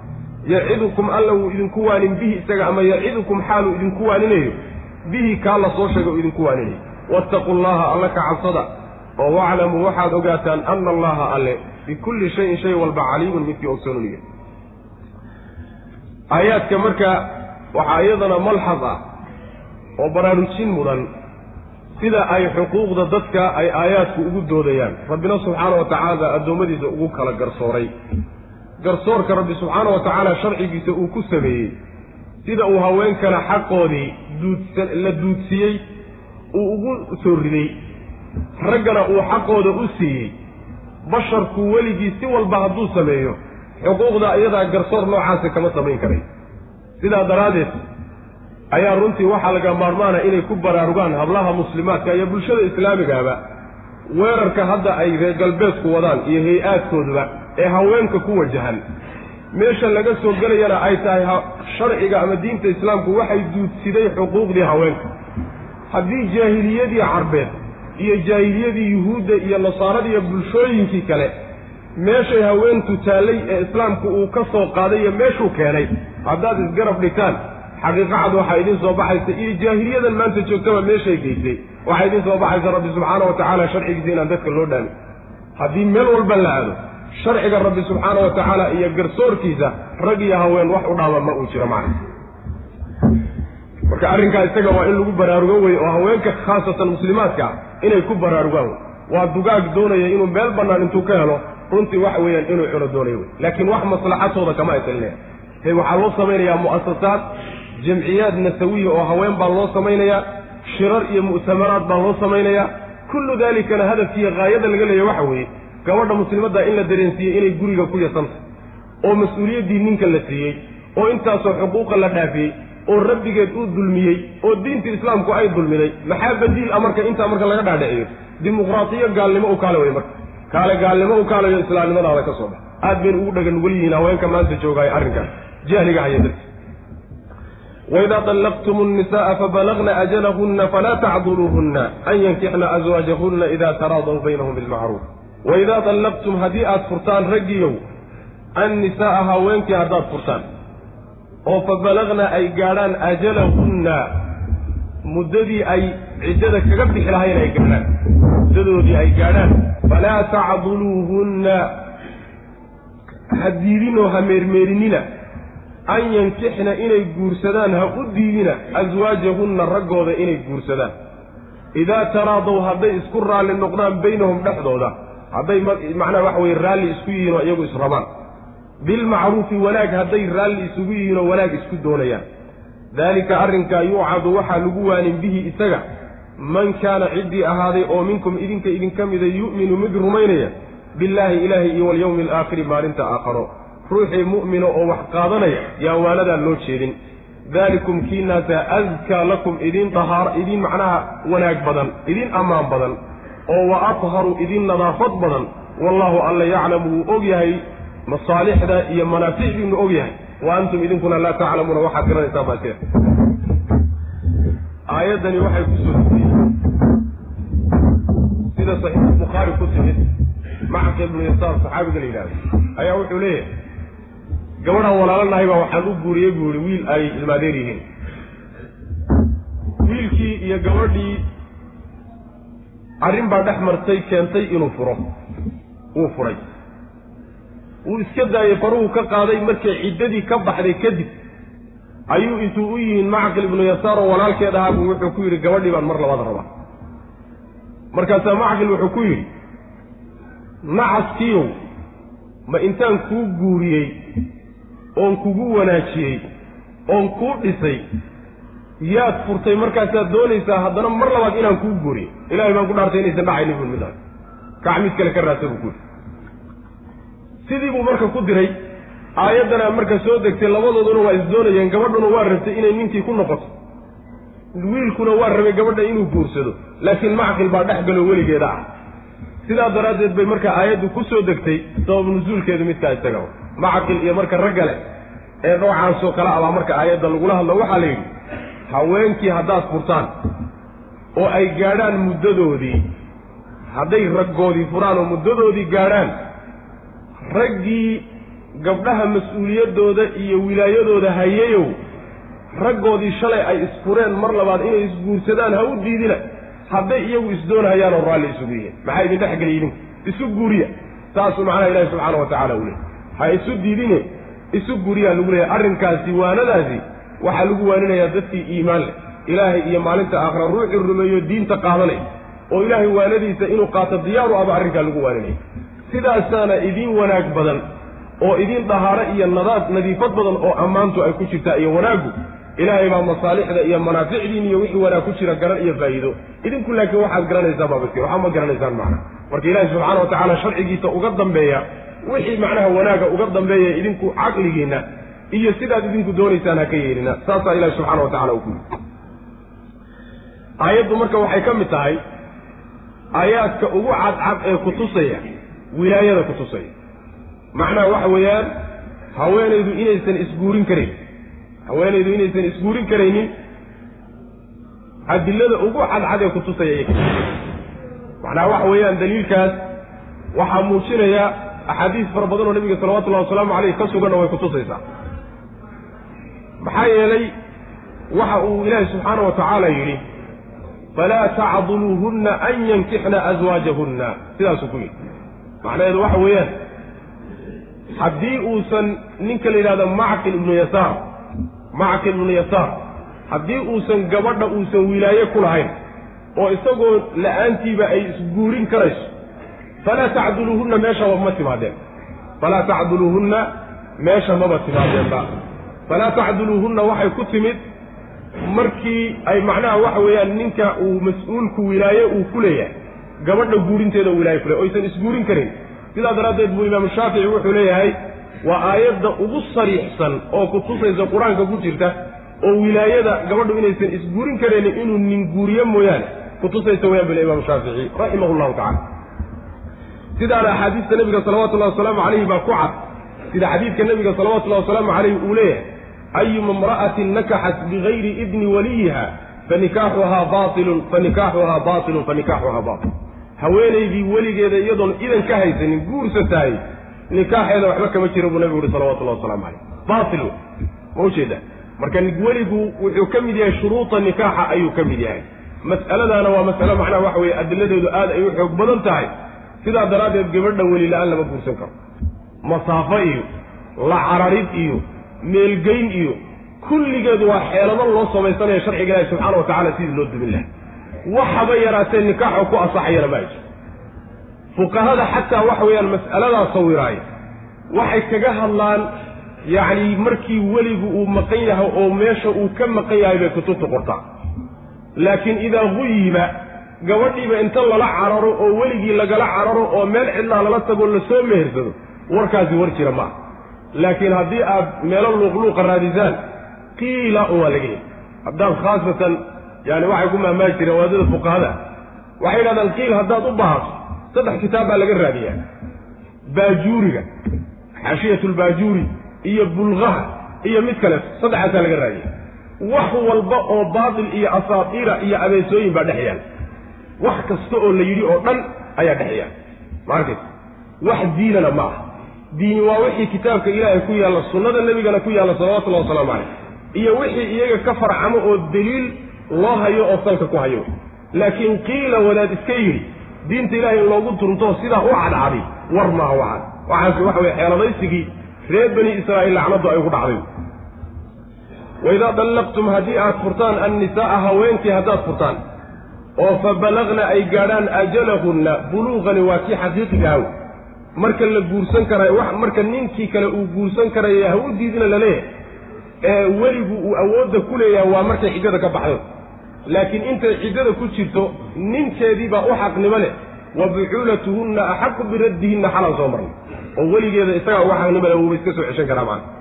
Yacidukum alla wuu idinku waanin bihi isaga ama yacidukum xaaluu idinku waaninayo bihi kaa la soo sheegay uu idinku waaninayo wattaquu llaha alla ka cabsada oo waclamuu waxaad ogaataan ana allaha alle bikulli shayin shay walba caliimun midkii ogsoonuniya aayaadka marka waxaa iyadana malxad ah oo baraarujin mudan sida ay xuquuqda dadka ay aayaadku ugu doodayaan. Rabbina subxaana wa tacaala addoommadiisa ugu kala garsooray. Garsoorka rabbi subxaana wa tacaala sharcigiisa uu ku sameeyey sida uu haweenkana xaqoodii duudsa la duudsiiyey uu ugu soo riday. Raggana uu xaqooda u siiyey. Basharku weligii si walba hadduu sameeyo xuquuqda iyadaa garsoor noocaasa kama samayn karay sidaa daraaddeed ayaa runtii waxaa laga maarmaana inay ku baraarugaan hablaha muslimaadka iyo bulshada islaamigaaba. Weerarka hadda ay reer galbeedku wadaan iyo hay'aadkooduba ee haweenka ku wajahan. Meesha laga soo gelayana ay tahay sharciga ama diinta islaamku waxay duudsiday xuquuqdii haweenka. Haddii jaahiliyadii carbeed iyo jaahiliyadii yuhuudda iyo nasaarada iyo bulshooyinkii kale meeshay haweentu taallay ee islaamku uu ka soo qaaday iyo meeshuu keenay haddaad isgarab dhigtaan xaqiiqa cad waxaa idiin soo baxaysa iyo jaahiliyadan maanta joogtaba meeshay geysay waxaa idiin soo baxaysa rabbi subxaana wa tacaala sharcigiisa inaan dadka loo dhaamin. Haddii meel walba la aado sharciga rabbi subxaana wa tacaala iyo garsoorkiisa rag iyo haween wax u dhaaba ma uu jiro macna marka arrinkaa isaga waa in lagu baraarugo weye oo haweenka khaasatan muslimaadka inay ku baraarugaan. Wey waa dugaag doonaya inuu meel bannaan intuu ka helo runtii waxa weeyaan inuu cuno doonayo wey. Laakiin wax maslaxatooda kama aytalinaya he waxaa loo samaynayaa mu'asasaad jamciyaad nasawiya oo haween baa loo samaynayaa shirar iyo mu'tamaraad baa loo samaynayaa. Kullu daalikana hadafkiiyo haayada laga leeya waxa weeye gabadha muslimadda in la dareensiiyey inay guriga ku yasanta oo mas'uuliyaddii ninka la siiyey oo intaasoo xuquuqa la dhaafiyey oo rabbigeed uu dulmiyey oo diinta islaamku ay dulmiday maxaa badiil a marka intaa marka laga dhaadhiciyo? Dimuqraatiyo gaalnimo u kaale wey marka. Kaale gaalnimo u kaalayo islaamnimadaada ka soo bax aad baynu ugu dhagan nugul yihiin haweenka maanta joogaayo arrinkaas jahliga haya darti waidaa طallaqtum الnisaءa fabalagna ajalahuna falaa tacduluuhuna an yankixna azwaajahuna ida taraadaw baynahum bilmacruuf waidaa طallaqtum haddii aad furtaan raggiyow annisaaa haweenkii haddaad furtaan oo fabalagna ay gaadhaan ajalahunna muddadii ay ciddada kaga bixi lahayn ay gaadhaan muddadoodii ay gaadhaan falaa tacduluuhunna ha diidinoo ha meermeerinina an yankixna inay guursadaan ha u diidina aswaajahunna raggooda inay guursadaan. Idaa taraadow hadday isku raalli noqdaan baynahum dhexdooda hadday macnaha waxa weye raalli isku yihiin oo iyagu israbaan bilmacruufi wanaag hadday raalli isugu yihiin oo wanaag isku doonayaan. Daalika arrinkaa yuucadu waxaa lagu waanin bihi isaga man kaana ciddii ahaaday oo minkum idinka idinka mida yu'minu mid rumaynaya billaahi ilaahi iyo walyawmi alaakhiri maalinta aakharo ruuxii mu'mina oo wax qaadanaya yaan waanadaa loo jeedin. Daalikum kiinaasa askaa lakum idin dahaar idin macnaha wanaag badan idin ammaan badan oo wa atharu idin nadaafad badan wallaahu alla yaclamu wuu og yahay masaalixda iyo manaaficdiinu og yahay. Wa antum idinkuna laa taclamuuna waxaad garanaysaan baa jira. Aayaddani waxay ku soo degtay sida saxiixu bukhaari ku timid macqa ibnu yasaar saxaabiga la yidhahdo ayaa wuxuu leeyahay gabadhaan walaalanahay baa waxaan u guuriyey buu ihi wiil ay ilmaadeer yihiin. Wiilkii iyo gabadhii arrin baa dhex martay keentay inuu furo. Wuu furay. Wuu iska daayey faruhu ka qaaday markay ciddadii ka baxday kadib ayuu intuu u yihiin macqil ibnu yasaar oo walaalkeed ahaabuu wuxuu ku yidhi gabadhii baan mar labaad rabaa. Markaasaa macqil wuxuu ku yidhi nacaskiyow ma intaan kuu guuriyey oon kugu wanaajiyey oon kuu dhisay yaad furtay markaasaad doonaysaa haddana mar labaad inaan kuu guuriyo ilahay baan ku dhaartay inaysan dhacaynin bul midaas kac mid kale ka raadsa buu ku yidhi. Sidii buu marka ku diray aayaddana marka soo degtay labadooduna waa isdoonayeen gabadhuna waa rabtay inay ninkii ku noqoto. Wiilkuna waa rabay gabadha inuu guursado laakiin macqil baa dhex galo weligeeda ah. Sidaa daraaddeed bay marka aayaddu ku soo degtay sabab nusuulkeedu midkaa isaga macqil iyo marka raggale ee noocaasoo kale abaa marka aayadda lagula hadlo waxaa la yidhi haweenkii haddaad furtaan oo ay gaadhaan muddadoodii hadday raggoodii furaan oo muddadoodii gaadhaan raggii gabdhaha mas'uuliyaddooda iyo wilaayadooda hayeyow raggoodii shalay ay isfureen mar labaad inay isguursadaan ha u diidina. Hadday iyagu isdoonhayaan oo raalli isugu yihiin. Maxaa idin dhex idinku isu guuriya. Saasuu macnaha ilaahi subxaana wa tacala u leeyay ha isu diidine isu guuriyaa lagu leeyahay. Arrinkaasi waanadaasi waxaa lagu waaninayaa dadkii iimaan leh. Ilaahay iyo maalinta aakhira ruuxii rumeeyo diinta qaadanay oo ilaahay waanadiisa inuu qaato diyaaru aba arrinkaa lagu waaninaya sidaasaana idiin wanaag badan oo idiin dahaaro iyo nadaad nadiifad badan oo ammaantu ay ku jirtaa iyo wanaaggu ilaahay baa masaalixda iyo manaaficdiin iyo wixii wanaag ku jira garan iyo faa'iido. Idinku laakiin waxaad garanaysaan baabakir waxaa ma garanaysaan macna. Marka ilaahi subxaana wa tacaala sharcigiisa uga dambeeya wixii macnaha wanaaga uga dambeeya idinku caqligiinna iyo sidaad idinku doonaysaan ha ka yeelina saasaa ilahi subxaana wa tacala uu ku yidhi. Aayaddu marka waxay ka mid tahay aayaadka ugu cadcad ee kutusaya wilaayada kutusaya macnaha waxa weeyaan haweenaydu inaysan isguurin karayn haweenaydu inaysan isguurin karaynin adilada ugu cadcad ee kutusaya iy macnaha waxa weeyaan daliilkaas waxaa muujinaya axaadiis fara badan oo nabiga salawatullahi wasalaamu caleyh ka suganna way kutusaysaa. Maxaa yeelay waxa uu ilaahi subxaana wa tacaala yidhi falaa tacduluuhunna an yankixna aswaajahunna sidaasuu ku yidhi. Macnaheedu waxa weeyaan haddii uusan ninka la yidhahdo macqil ibnu yasaar macqil ibnu yasaar haddii uusan gabadha uusan wilaaye ku lahayn oo isagoo la'aantiiba ay isguurin karayso falaa tacduluuhunna meeshaba ma timaadeen. falaa tacduluuhunna meesha maba timaadeenba falaa tacduluuhunna waxay ku timid markii ay macnaha waxa weeyaan ninka uu mas'uulku wilaaye uu ku leeyahay. Gabadha guurinteeda wilaaye ku leeyahy oysan isguurin karin. Sidaa daraaddeed buu imaamu shaafici wuxuu leeyahay waa aayadda ugu sariixsan oo kutusaysa qur'aanka ku jirta oo wilaayada gabadhu inaysan isguurin karaynin inuu nin guuriyo mooyaane kutusaysa wayaan bule imaamu shaafici raximah llahu tacala sidaana axaadiista nebiga salawatullahi wasalaamu calayhi baa ku cad sida xadiidka nebiga salawatullahi wasalaamu calayhi uu leeyahay ayuma imra'atin nakaxat bigayri idni waliyiha fanikaaxuhaa baailun fanikaaxuhaa baatilun fanikaaxuhaa baatil haweenaydii weligeeda iyadoon idan ka haysanin guursatahay nikaaxeeda waxba kama jira buu nabigu uhi salawatullahi wasalaamu calayh baatil wey ma ujeeda marka weligu wuxuu ka mid yahay shuruuda nikaaxa ayuu ka mid yahay. Mas'aladaana waa mas'alo macnaha waxa weeye adiladeedu aad ay u xoog badan tahay sidaa daraaddeed gabadha weli la'aan lama guursan karo. Masaafo iyo la cararid iyo meelgeyn iyo kulligeed waa xeelado loo samaysanaya sharciga ilaahi subxaana wa tacala sidii loo dumin lahay. Waxaba yaraatee nikaaxoo ku asaxayana ma ajir fuqahada xataa waxa weeyaan mas'aladaa sawiraaya waxay kaga hadlaan yacni markii weligu uu maqan yahay oo meesha uu ka maqan yahay bay kutubta qortaa laakiin idaa guyiba gabadhiiba inta lala cararo oo weligii lagala cararo oo meel cidlaa lala tagoo la soo mehersado warkaasi war jira ma ah laakiin haddii aad meelo luuqluuqa raadisaan qiila waa laga heli haddaad khaasatan yani waxay ku mahmaahi jireen waadada fuqahada waxay yidhahdaan qiil haddaad u baahato saddex kitaab baa laga raadiyaa. Baajuuriga xaashiyatulbaajuuri iyo bulgaha iyo mid kale saddexaasaa laga raadiya wax walba oo baatil iyo asaatiira iyo abeesooyin baa dhex yaal wax kasta oo la yidhi oo dhan ayaa dhex yaal ma arkaysa wax diinana ma aha. Diini waa wixii kitaabka ilaahay ku yaalla sunnada nebigana ku yaalla salawatullahi wasalaamu caleyh iyo wixii iyaga ka farcamo oo daliil loo hayo oo salka ku hayo. Laakiin qiila wadaad iska yidhi diinta ilahay in loogu turunto sidaa u cadcadi war maaha waxaas waxaas waxa weye xeeladaysigii reer bani israa'iil lacnadu ay ugu dhacday. Waidaa dallaqtum haddii aad furtaan annisaa'a haweenkii haddaad furtaan oo fa balagna ay gaadhaan ajalahunna buluuqani waa kii xaqiiqiga aw marka la guursan karayo wax marka ninkii kale uu guursan karaya ha u diidina la leeyahay ee weligu uu awoodda ku leeyahay waa markay ciddada ka baxdo. Laakiin intay ciddada ku jirto ninkeediibaa u xaqnimo leh. Wa bucuulatuhunna axaqu biraddihinna xalaan soo marnay. Oo weligeeda isagaa uga xaqnimo leh wuuba iska soo ceshan karaa macana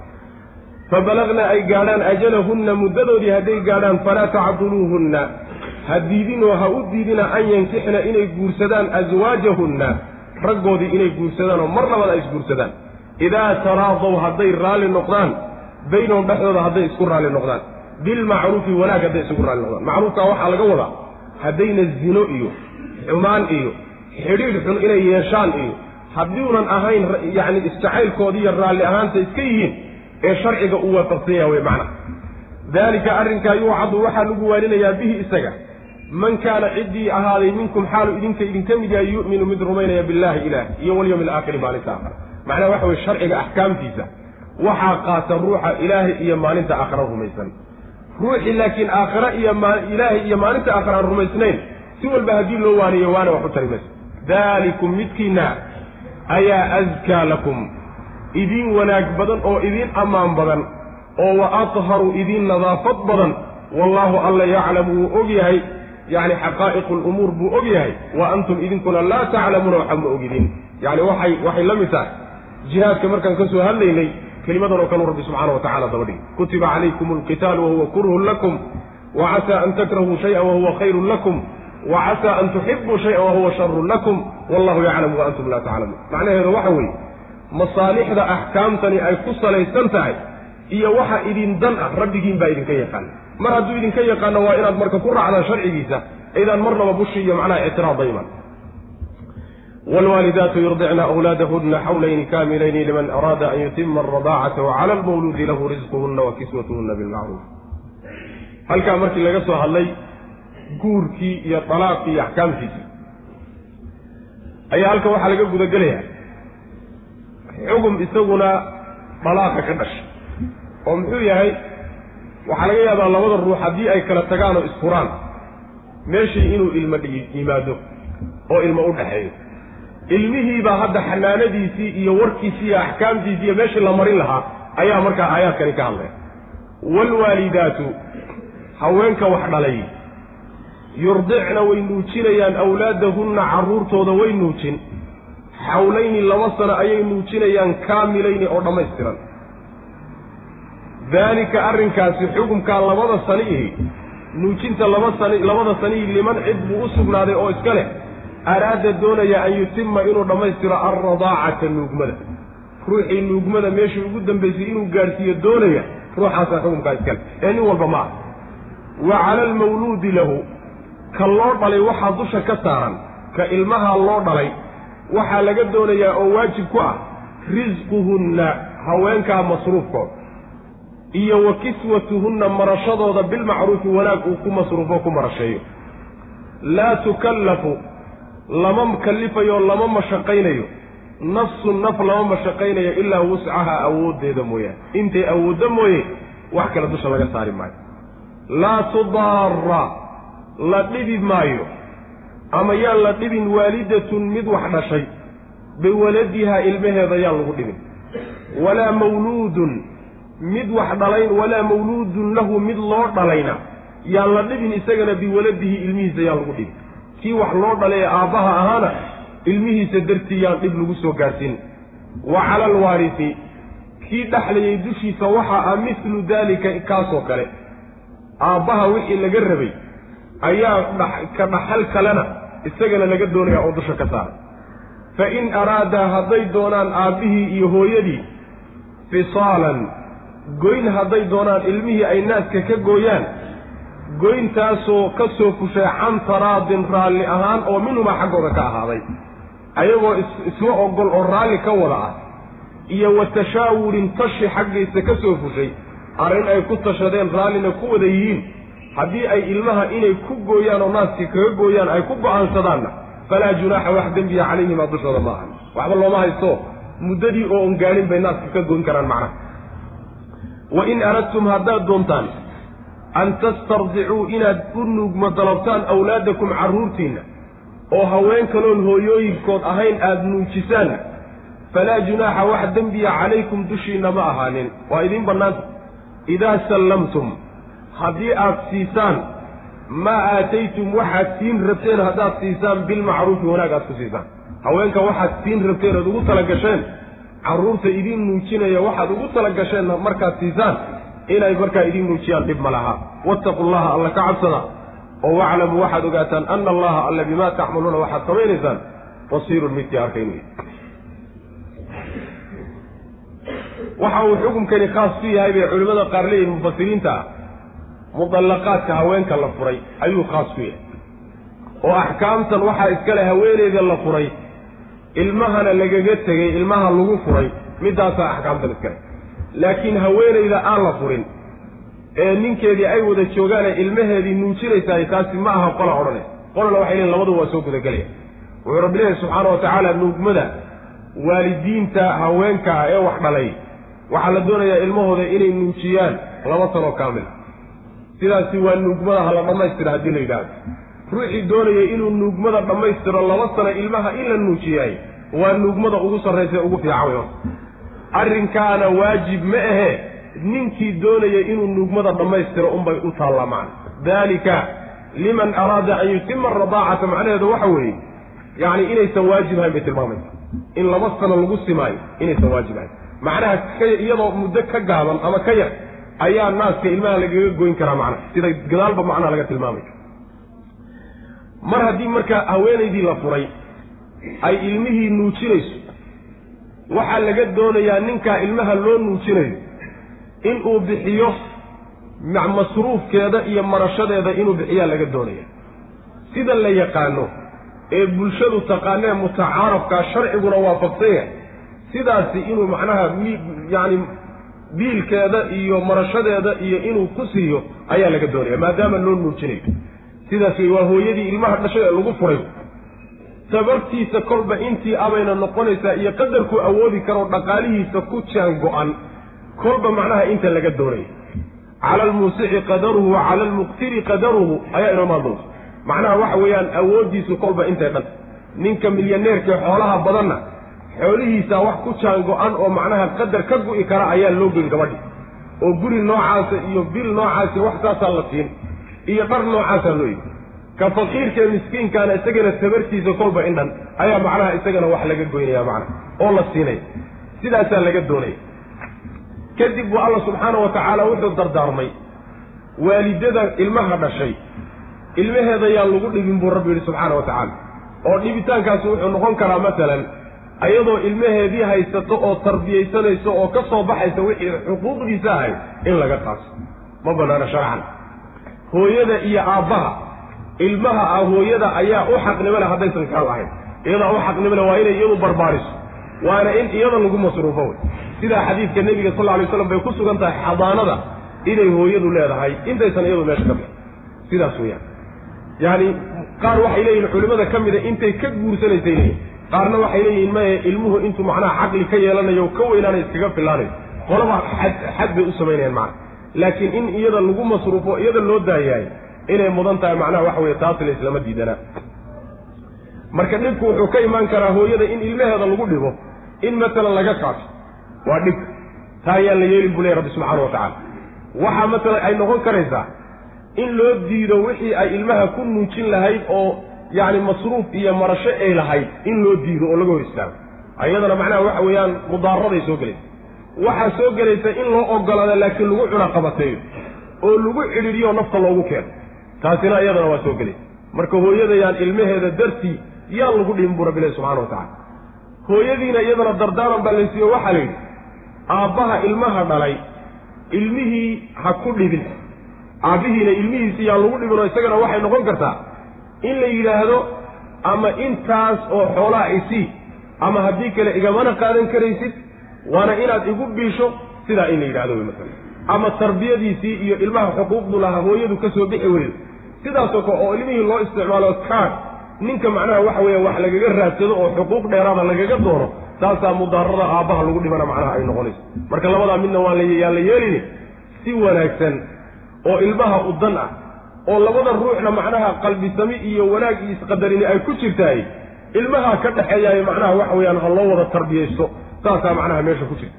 fa balagna ay gaadhaan ajalahunna muddadoodii hadday gaadhaan falaa tacduluuhunna ha diidinoo ha u diidina an yankixna inay guursadaan aswaajahunna raggoodii inay guursadaan oo mar labada ay isguursadaan idaa taraadaw hadday raalli noqdaan baynahum dhexdooda hadday isku raalli noqdaan. Bilmacruufi wanaag hadday isugu raalli noqdaan. Macruufkaa waxaa laga wadaa haddayna zino iyo xumaan iyo xidhiidh xun inay yeeshaan iyo haddiunan ahayn yacni isjacaylkoodii iyo raalli ahaanta iska yihiin ee sharciga uu waafaqsan yaha wey macna daalika arrinkaa yuucadu waxaa lagu waalinayaa bihi isaga man kaana ciddii ahaaday minkum xaalu idinka idinka mid yahay yu'minu mid rumaynaya billahi ilaah iyo walyawmi alaakhiri maalinta aakhira macnaha waxa weye sharciga axkaamtiisa waxaa qaata ruuxa ilaahay iyo maalinta aakhira rumaysan. Ruuxii laakiin aakhira iyo ilaahay iyo maalinta aakhira aan rumaysnayn si walba haddii loo waaniyo waana wax u tari mayso daalikum midkiina ayaa askaa lakum. Idiin wanaag badan oo idiin ammaan badan oo wa atharu idiin nadaafad badan wallaahu alla yaclamu wuu og yahay yacni xaqaa'iqu lumuur buu og yahay wa antum idinkuna laa taclamuuna waxa ma ogidin. Yacni waxay waxay la mid tahay. Jihaadka markaan ka soo hadlaynay kelimadan oo kaleu rabbi subxaana wa tacala daba dhigi kutiba calaykum alqitaalu wahuwa kurhun lakum wa casaa an takrahuu shayئa wahuwa khayrun lakum wa casaa an tuxibuu shayئa wahuwa sharun lakum wallahu yaclamu wa antum laa taclamuun. Macnaheedu waxa weeye masaalixda axkaamtani ay ku salaysan tahay iyo waxa idin dan ah rabbigiin baa idinka yaqaana mar hadduu idinka yaqaano waa inaad marka ku raacdaan sharcigiisa aydaan marnaba bushi iyo macnaha ictiraad dayman waalwaalidaatu yurdicna awlaadahunna xawlayni kaamilayni liman araada an yutima alradaacata wacala almawluudi lahu risquhunna wa kiswatuhunna bilmacruuf halkaa markii laga soo hadlay guurkii iyo dalaaqii iyo axkaamtiisa ayaa halkan waxaa laga gudagelayaa. Xugum isaguna dalaaqa ka dhashay oo muxuu yahay waxaa laga yaabaa labada ruux haddii ay kala tagaan oo isfuraan meeshii inuu ilmo yimaado oo ilmo u dhexeeyo ilmihiibaa hadda xanaanadiisii iyo warkiisii iyo axkaamtiisii iyo meeshii la marin lahaa ayaa markaa aayaadkani ka hadlaya. Waalwaalidaatu haweenka wax dhalay yurdicna way nuujinayaan awlaadahunna carruurtooda way nuujin. Xawlayni laba sano ayay nuujinayaan kaamilayni oo dhammaystiran daalika arrinkaasi xukumkaa labada saniihi nuujinta laba sani labada saniihi liman cid buu u sugnaaday oo iska leh araada doonaya an yutima inuu dhammaystiro alradaacata nuugmada. Ruuxii nuugmada meeshii ugu dambaysay inuu gaadhsiiyo doonaya ruuxaasaa xukumkaa iska leh. Ee nin walba ma ah wa cala almawluudi lahu ka loo dhalay waxaa dusha ka saaran ka ilmahaa loo dhalay waxaa laga doonayaa oo waajib ku ah risquhunna haweenkaa masruufkooda iyo wa kiswatuhunna marashadooda bilmacruufi wanaag uu ku masruufo ku marasheeyo. Laa tukallafu lama kallifayo lama mashaqaynayo. Nafsu naf lama mashaqaynayo ilaa wuscaha awooddeeda mooyaane. Intay awooddo mooye wax kale dusha laga saari maayo. Laa tudaara la dhibi maayo. Ama yaan la dhibin waalidatun mid wax dhashay biwaladihaa ilmaheeda yaan lagu dhibin. Walaa mawluudun mid wax dhalayn walaa mawluudun lahu mid loo dhalayna. Yaan la dhibin isagana biwaladihi ilmihiisa yaan lagu dhibin. Kii wax loo dhalay ee aabbaha ahaana ilmihiisa dartii yaan dhib lagu soo gaarsiin. Wa cala alwaarisi kii dhexlayay dushiisa waxa ah mithlu daalika kaasoo kale. Aabbaha wixii laga rabay ayaa ka dhaxal kalena isagana laga doonaya oo dusha ka saara. Fa in araadaa hadday doonaan aabbihii iyo hooyadii fisaalan goyn hadday doonaan ilmihii ay naaska ka gooyaan goyntaasoo ka soo fushay can taraadin raalli ahaan oo minhumaa xaggooda ka ahaaday ayagoo isla ogol oo raalli ka wada ah iyo wa tashaawurin tashi xaggiisa ka soo fushay arrin ay ku tashadeen raallina ku wada yihiin. Haddii ay ilmaha inay ku gooyaan oo naaskii kaga gooyaan ay ku go'aansadaanna falaa junaaxa wax dembiya calayhimaa dushooda ma ahan. Waxba looma haysto. Muddadii oo on gaadhin bay naaska ka goyn karaan macnaha wa in aradtum haddaad doontaan an tastardicuu inaad u nuugma dalabtaan awlaadakum carruurtiinna oo haween kaloon hooyooyinkood ahayn aada nuujisaanna falaa junaaxa wax dembiya calaykum dushiinna ma ahaanin waa idiin bannaanta idaa sallamtum haddii aad siisaan maa aataytum waxaad siin rabteen haddaad siisaan bilmacruufi wanaag aad ku siisaan haweenka waxaad siin rabteen oad ugu tala gasheen carruurta idiin nuujinaya waxaad ugu tala gasheen markaad siisaan inay markaa idiin nuujiyaan dhib ma laha. Wattaqu llaha alla ka cabsada. Oo waclamuu waxaad ogaataan ana allaha alla bimaa tacmaluuna waxaad samaynaysaan basiirun midkii arkayn wey waxa uu xukumkani khaas ku yahay bay culimmada qaar leeyihiin mufasiriinta ah mudallaqaadka haweenka la furay ayuu khaas ku yahay. Oo axkaamtan waxaa iskale haweeneyda la furay ilmahana lagaga tegey ilmaha lagu furay middaasaa axkaamtan iskale laakiin haweeneyda aan la furin ee ninkeedii ay wada joogaane ilmaheedii nuujinaysaay taasi ma aha qola odhanaysa qolana waxay leeyiin labaduba waa soo gudagelaya. Wuxuu rabbi leeyahy subxaana wa tacaala nuugmada waalidiinta haweenka ah ee wax dhalay waxaa la doonayaa ilmahooda inay nuujiyaan laba sanoo kaamil. Sidaasi waa nuugmada hala dhammaystira haddii la yidhaahdo ruuxii doonaya inuu nuugmada dhammaystiro laba sano ilmaha in la nuujiyaay waa nuugmada ugu sarraysa ugu fiican wey arrinkaana waajib ma ahe ninkii doonaya inuu nuugmada dhammaystiro unbay u taallaa macna daalika liman araada an yutima aradaacata macnaheedu waxa weeye yacni inaysan waajib ahayn bay tilmaamaysa in laba sano lagu simaayo inaysan waajib ahayn. Macnaha iyadoo muddo ka gaaban ama ka yar ayaa naaska ilmaha lagaga goyn karaa macnaha sida gadaalba macnaha laga tilmaamay mar haddii marka haweenaydii la furay ay ilmihii nuujinayso waxaa laga doonayaa ninkaa ilmaha loo nuujinayo inuu bixiyo masruufkeeda iyo marashadeeda inuu bixiyaa laga doonaya. Sida la yaqaano ee bulshadu taqaanee mutacaarafkaa sharciguna waafaqsan yahay sidaasi inuu macnaha yacni biilkeeda iyo marashadeeda iyo inuu ku siiyo ayaa laga doonaya maadaama loo nuujinayo sidaas wey waa hooyadii ilmaha dhashay ee lagu furay. Tabartiisa kolba intii abayna noqonaysaa iyo qadarkuu awoodi karo dhaqaalihiisa ku jaan go-an. Kolba macnaha inta laga doonaya cala almuusici qadaruhu wa almuqtiri qadaruhu ayaa inoomaa macnaha waxa weeyaan awooddiisu kolba intay dhan ninka milyaneerkae xoolaha badanna xoolihiisaa wax ku jaan go-an oo macnaha qadar ka gu'i kara ayaa loo goyn gabadhi. Oo guri noocaasa iyo bil noocaasi wax saasaa la siin iyo dhar noocaasaa loo yimi ka faqiirkae miskiinkaana isagana tabartiisa kolba indhan ayaa macnaha isagana wax laga goynaya macnaha oo la siinaya sidaasaa laga doonaya kadib buu alla subxaana wa tacaala wuxuu dardaarmay. Waalidada ilmaha dhashay. Ilmaheeda yaan lagu dhibin buu rabbi yidhi subxaana wa tacaala. Oo dhibitaankaasi wuxuu noqon karaa masalan ayadoo ilmaheedii haysato oo tarbiyaysanayso oo ka soo baxaysa wixii xuquuqdiisa ahayd in laga qaato ma banaana sharcan hooyada iyo aabbaha. Ilmaha ah hooyada ayaa u xaqnimo leh haddaysan kaa lahayn iyadaa u xaqnimo leh waa inay iyadu barbaariso. Waana in iyada lagu masruufo wey. Sidaa xadiidka nebiga sal lla lay slam bay ku sugan tahay xadaanada inay hooyadu leedahay. Intaysan iyadu meesha ka bixin sidaas weeyaan. Yacani qaar waxay leeyihiin culimmada ka mida intay ka guursanaysay leeyihiin qaarna waxay leeyihiin maye ilmuhu intuu macnaha caqli ka yeelanayo ka weynaana iskaga filaanayo qolaba xad bay u samaynayaan macna laakiin in iyada lagu masruufo iyada loo daayahay inay mudan tahay macnaha waxa weye taasna islama diidanaa marka dhibku wuxuu ka imaan karaa hooyada in ilmaheeda lagu dhibo in masalan laga qaato. Waa dhib. Taa ayaan la yeelin buu leey rabbi subxaana wa tacaala. Waxaa masalan ay noqon karaysaa in loo diido wixii ay ilmaha ku nuujin lahayd oo yacni masruuf iyo marasho ay lahayd in loo diido oo laga hor istaago ayadana macnaha waxa weeyaan mudaaraday soo gelaysa waxaa soo gelaysa in loo ogolaado laakiin lagu cunaqabateeyo oo lagu cidhiidhiyo nafta loogu keeno. Taasina iyadana waa soo gelaysa. Marka hooyadayaan ilmaheeda dartii yaan lagu dhihin buu rabbi ilahi subxana wa tacala hooyadiina iyadana dardaaran baa laysiiyo waxaa la yidhi aabbaha ilmaha dhalay ilmihii ha ku dhibin. Aabbihiina ilmihiisi yaan lagu dhibin oo isagana waxay noqon kartaa. In la yidhaahdo ama intaas oo xoolaa isii ama haddii kale igamana qaadan karaysid waana inaad igu biisho sidaa in la yidhahdo wey masala ama tarbiyadiisii iyo ilmaha xuquuqdu lahaa hooyadu ka soo bixi weydo sidaasoo kale oo ilmihii loo isticmaalo kaad ninka macnaha waxa weeya wax lagaga raadsado oo xuquuq dheeraada lagaga doono taasaa mudaarada aabbaha lagu dhibana macnaha ay noqonayso. Marka labadaa midna waan layaan la yeelini si wanaagsan oo ilmaha u dan ah oo labada ruuxna macnaha qalbisami iyo wanaag iyo isqadarini ay ku jirtaay ilmaha ka dhexeeyaayo macnaha waxa weeyaan ha loo wada tarbiyaysto saasaa macnaha meesha ku jirta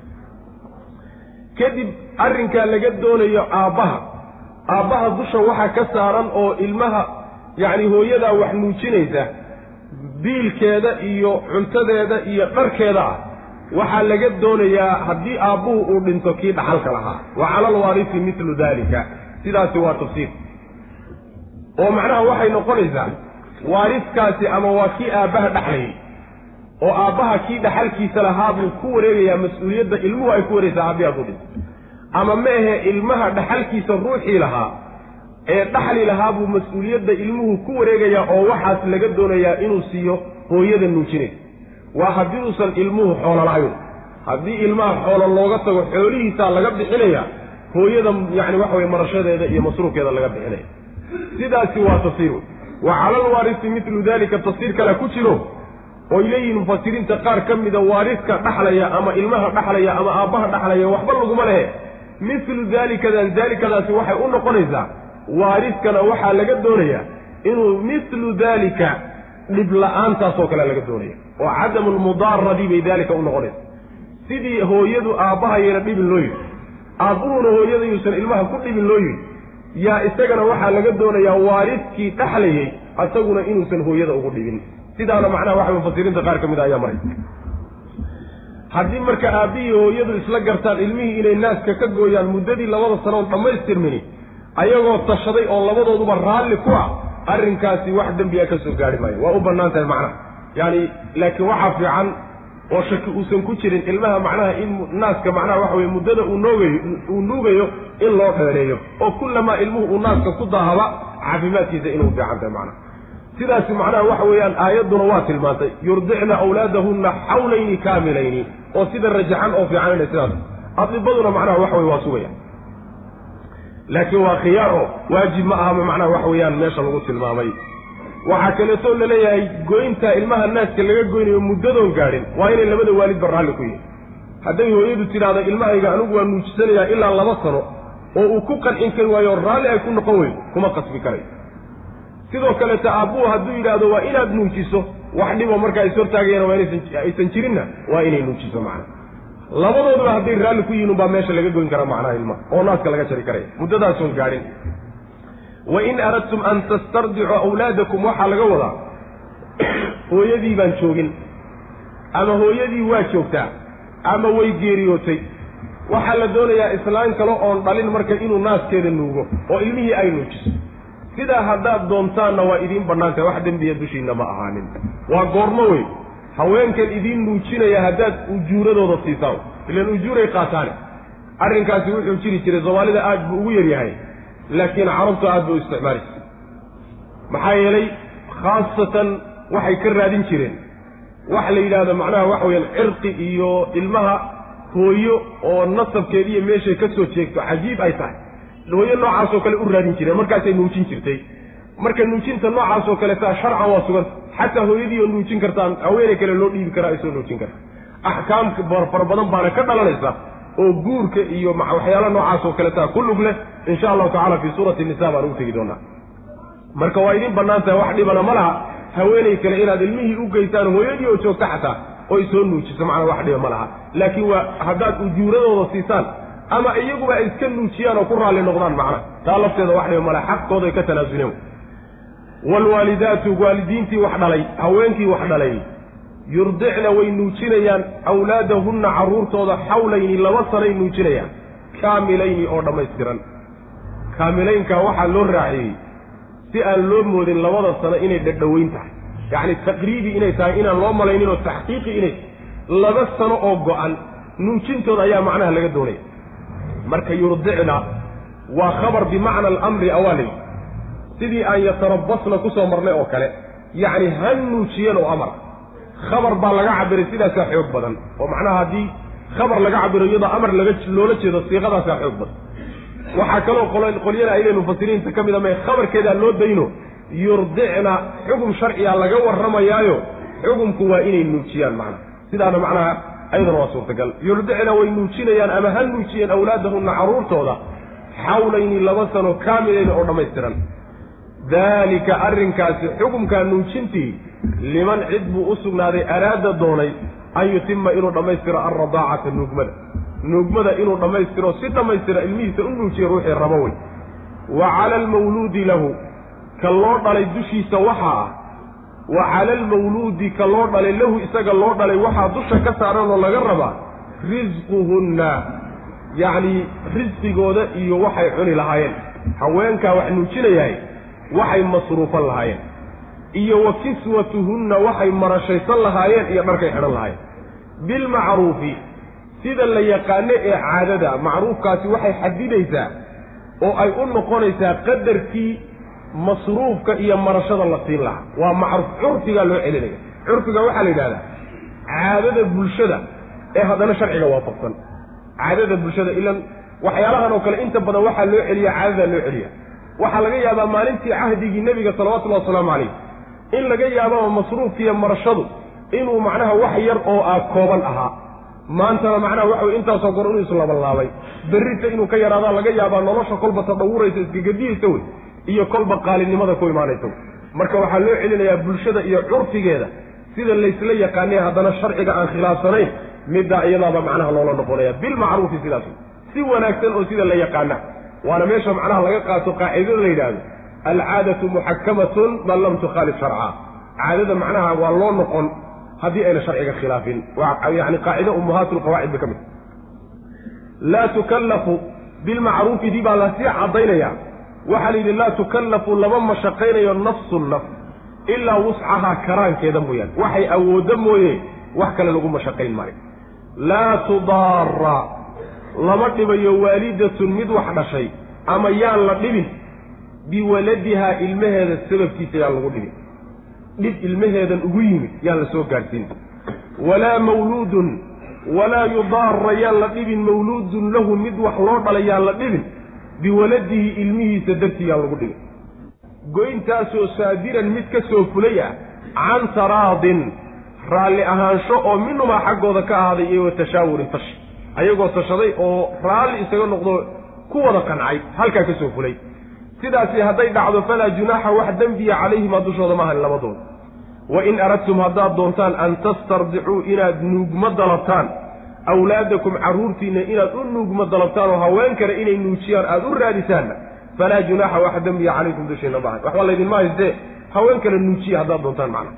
kadib arrinkaa laga doonayo aabbaha. Aabbaha dusha waxaa ka saaran oo ilmaha yacni hooyadaa wax nuujinaysa biilkeeda iyo cuntadeeda iyo dharkeeda ah. Waxaa laga doonayaa haddii aabbuhu uu dhinto kii dhaxalka lahaa. Wa cala alwaarisi mitlu daalika. Sidaasi waa tafsiir. Oo macnaha waxay noqonaysaa waariskaasi ama waa kii aabbaha dhexlayay oo aabbaha kii dhaxalkiisa lahaa buu ku wareegayaa mas'uuliyadda ilmuhu ay ku wareegaysaa aabbihi hadduu dhinto ama ma ahe ilmaha dhaxalkiisa ruuxii lahaa ee dhaxli lahaa buu mas'uuliyadda ilmuhu ku wareegayaa oo waxaas laga doonayaa inuu siiyo hooyada nuujinaysa waa haddii uusan ilmuhu xoolo lahayn. Haddii ilmaha xoolo looga tago xoolihiisaa laga bixinaya hooyada yacni waxa weye marashadeeda iyo masruufkeeda laga bixinaya. Sidaasi waa tafsiir wa cala alwaarisi mitlu dalika tafsiir kale ku jiro oy leeyihiin mufasiriinta qaar ka mida waariska dhaxlaya ama ilmaha dhaxlaya ama aabbaha dhaxlaya waxba laguma lehe. Mitlu daalikadan daalikadaasi waxay u noqonaysaa waariskana waxaa laga doonayaa inuu mitlu daalika dhib la'aantaasoo kale laga doonaya oo cadamu lmudaaradi bay daalika u noqonaysa sidii hooyadu aabbahayana dhibin loo yidhi aabbuhuna hooyada yuusan ilmaha ku dhibin loo yidhi yaa isagana waxaa laga doonayaa waariskii dhaxlayay isaguna inuusan hooyada ugu dhibin sidaana macnaha waxa mufasiriinta qaar ka mid a ayaa maray. Haddii marka aabbihii hooyadu isla gartaan ilmihii inay naaska ka gooyaan muddadii labada sanoon dhammaystirmini ayagoo tashaday oo labadooduba raalli ku ah arrinkaasi wax dembiya ka soo gaari maayo. Waa u bannaan tahay macnaha. Yaani laakiin waxaa fiican oo shaki uusan ku jirin ilmaha macnaha in naaska macnaha waxa weye muddada uu noogayo uu nuugayo in loo dheereeyo. Oo kullamaa ilmuhu uu naaska ku daahaba caafimaadkiisa inuu fiican tahay macnaha sidaasi macnaha waxa weeyaan aayadduna waa tilmaantay yurdicna awlaadahunna xawlayni kaamilayni oo sida rajaxan oo fiican inay sidaas adibaduna macnaha waxa weye waa sugaya laakiin waa khiyaar oo waajib ma aha macnaha waxa weeyaan meesha lagu tilmaamay. Waxaa kaleetoo la leeyahay goynta ilmaha naaska laga goynayo muddadoon gaadhin waa inay labada waalidba raalli ku yihiin hadday hooyadu tidhaahdo ilmahayga anigu waa nuujisanayaa ilaa laba sano oo uu ku qancin kari waayo raalli ay ku noqon weyn kuma qasbi karay sidoo kaleeta aabbuhu hadduu yidhaahdo waa inaad nuujiso wax dhibo markaa is hortaagayana waa inaysan jirinna waa inay nuujiso macna. Labadooduba hadday raalli ku yihiin unbaa meesha laga goyn karaa macnaha ilmaha oo naaska laga jari karaya muddadaasoon gaadhin. Wain aradtum an tastardicuu awlaadakum waxaa laga wadaa hooyadii baan joogin ama hooyadii waa joogtaa ama way geeriyootay. Waxaa la doonayaa islaan kale oon dhalin marka inuu naaskeeda nuugo oo ilmihii ay nuujiso sidaa haddaad doontaanna waa idiin bannaantahay wax dembiya dushiinna ma ahaanin. Waa goormo wey haweenkan idiin nuujinaya haddaad ujuuradooda siisaan ilan ujuuray qaataane arrinkaasi wuxuu jiri jiray soomaalida aad buu ugu yaryahay laakiin carabtu aad bay u isticmaali jirtay maxaa yeelay khaasatan waxay ka raadin jireen. Wax la yidhaahdo macnaha waxa weyaan cirqi iyo ilmaha hooyo oo nasabkeed iyo meeshay ka soo jeegto cajiib ay tahay hooyo noocaasoo kale u raadin jireen markaasay nuujin jirtay. Marka nuujinta noocaasoo kaleeta sharcan waa suganta xataa hooyadii oo nuujin kartaan haweeney kale loo dhiibi karaa ay soo nuujin karta. Axkaam fara badan baana ka dhalanaysa oo guurka iyo waxyaala noocaasoo kaleeta ku lug leh insha allahu tacala fii suurati nisa baan ugu tegi doonaa. Marka waa idiin bannaan tahay wax dhibana ma laha. Haweeney kale inaad ilmihii u geysaan hooyadii oo joogta xataa oy soo nuujiso macnaa wax dhiba ma laha. Laakiin waa haddaad ujuuradooda siisaan ama iyaguba ay iska nuujiyaan oo ku raalli noqdaan macnaha taa lafteeda wax dhiba ma laha xaqkooday ka tanaasuleen waalwaalidaatu waalidiintii wax dhalay haweenkii wax dhalay yurdicna way nuujinayaan awlaadahunna carruurtooda xawlayni laba sanay nuujinayaan. Kaamilayni oo dhammaystiran. Kaamilaynkaa waxaa loo raaciyey si aan loo moodin labada sano inay dhadhoweyn tahay. Yacni taqriibi inay tahay inaan loo malaynin oo taxqiiqi inay laba sano oo go-an nuujintooda ayaa macnaha laga doonaya marka yurdicna waa khabar bimacna alamri awaalay sidii aan yatarabasna ku soo marnay oo kale yacni ha nuujiyan oo amar. Khabar baa laga cabiray sidaasaa xoog badan oo macnaha haddii khabar laga cabiro iyadoo amar laga loola jeedo siiqadaasaa xoog badan. Waxaa kaloo qolyada ayday mufasiriinta ka mida mee khabarkeedaa loo dayno yurdicna xugum sharciga laga warramayaayo xugumku waa inay nuujiyaan macnaha sidaana macnaha ayadana waa suurtagal. Yurdicna way nuujinayaan ama ha nuujiyeen awlaadahunna carruurtooda xawlayni laba sano kaamilayni oo dhammaystiran. Daalika arrinkaasi xukumkaa nuujintii liman cid buu u sugnaaday araada doonay an yutima inuu dhammaystiro alradaacata nuugmada. Nuugmada inuu dhammaystiro si dhammaystira ilmihiisa u nuujiya ruuxii rabo wey wa cala almawluudi lahu ka loo dhalay dushiisa waxaa ah wa cala almawluudi ka loo dhalay lahu isaga loo dhalay waxaa dusha ka saaran oo laga rabaa risquhunna yacnii risqigooda iyo waxay cuni lahaayeen. Haweenkaa wax nuujinayahay waxay masruufan lahaayeen. Iyo wa kiswatuhunna waxay marashaysan lahaayeen iyo dharkay xidhan lahaayeen. Bilmacruufi sida la yaqaano ee caadada macruufkaasi waxay xadidaysaa oo ay u noqonaysaa qadarkii masruufka iyo marashada la siin lahaa. Waa macruuf curfigaa loo celinaya. Curfiga waxaa la yidhahdaa caadada bulshada ee haddana sharciga waafaqsan. Caadada bulshada ilan waxyaalahan oo kale inta badan waxaa loo celiya caadadaa loo celiya waxaa laga yaabaa maalintii cahdigii nebiga salawatullahi wasalaamu calayh in laga yaababa masruufkiiyo marashadu inuu macnaha wax yar oo ah kooban ahaa. Maantana macnaha waxa wey intaasoo gor inuu islabalaabay berrita inuu ka yaraadaa laga yaabaa nolosha kolba tadhawuraysa iskagediyeysa wey iyo kolba qaalinimada ku imaanaysa wey marka waxaa loo celinayaa bulshada iyo curfigeeda sida laysla yaqaanay haddana sharciga aan khilaafsanayn middaa iyadaaba macnaha loola noqonaya bilmacruufi sidaas si wanaagsan oo sida la yaqaana. Waana meesha macnaha laga qaato qaacidada la yidhaahdo alcaadatu muxakamatun man lam tukhaalif sharca. Caadada macnaha waa loo noqon haddii ayna sharciga khilaafin. Yani qaacida ummahaat lqawaacid ba ka mid laa tukallafu bilmacruufi dii baa la sii caddaynaya waxaa la yidhi laa tukallafu lama mashaqaynayo nafsu naf ilaa wuscahaa karaankeeda mooyaane. Waxay awooddo mooye wax kale lagu mashaqayn maayo. Laa tudaara lama dhibayo waalidatun mid wax dhashay ama yaan la dhibin biwaladihaa ilmaheeda sababkiisa yaan lagu dhibin. Dhib ilmaheedan ugu yimid yaan la soo gaadhsiin. Walaa mawluudun walaa yudaara yaan la dhibin mawluudun lahu mid wax loo dhalay yaan la dhibin biwaladihi ilmihiisa dartii yaan lagu dhibin goyntaasoo saadiran mid ka soo fulay ah can taraadin raalli ahaansho oo minumaa xaggooda ka ahaaday iyo tashaawurin tashi ayagoo tashaday oo raalli isaga noqdo ku wada qancay halkaa ka soo fulay. Sidaasi hadday dhacdo falaa junaaxa wax dembiya calayhimaa dushooda maahan labadooda wa in aradtum haddaad doontaan an tastardicuu inaad nuugma dalabtaan awlaadakum carruurtiinna inaad u nuugma dalabtaan oo haween kale inay nuujiyaan aada u raadisaanna falaa junaaxa wax dembiya calaykum dushiinna maahan waxba laydinma haystee haween kale nuujiya haddaad doontaan macna.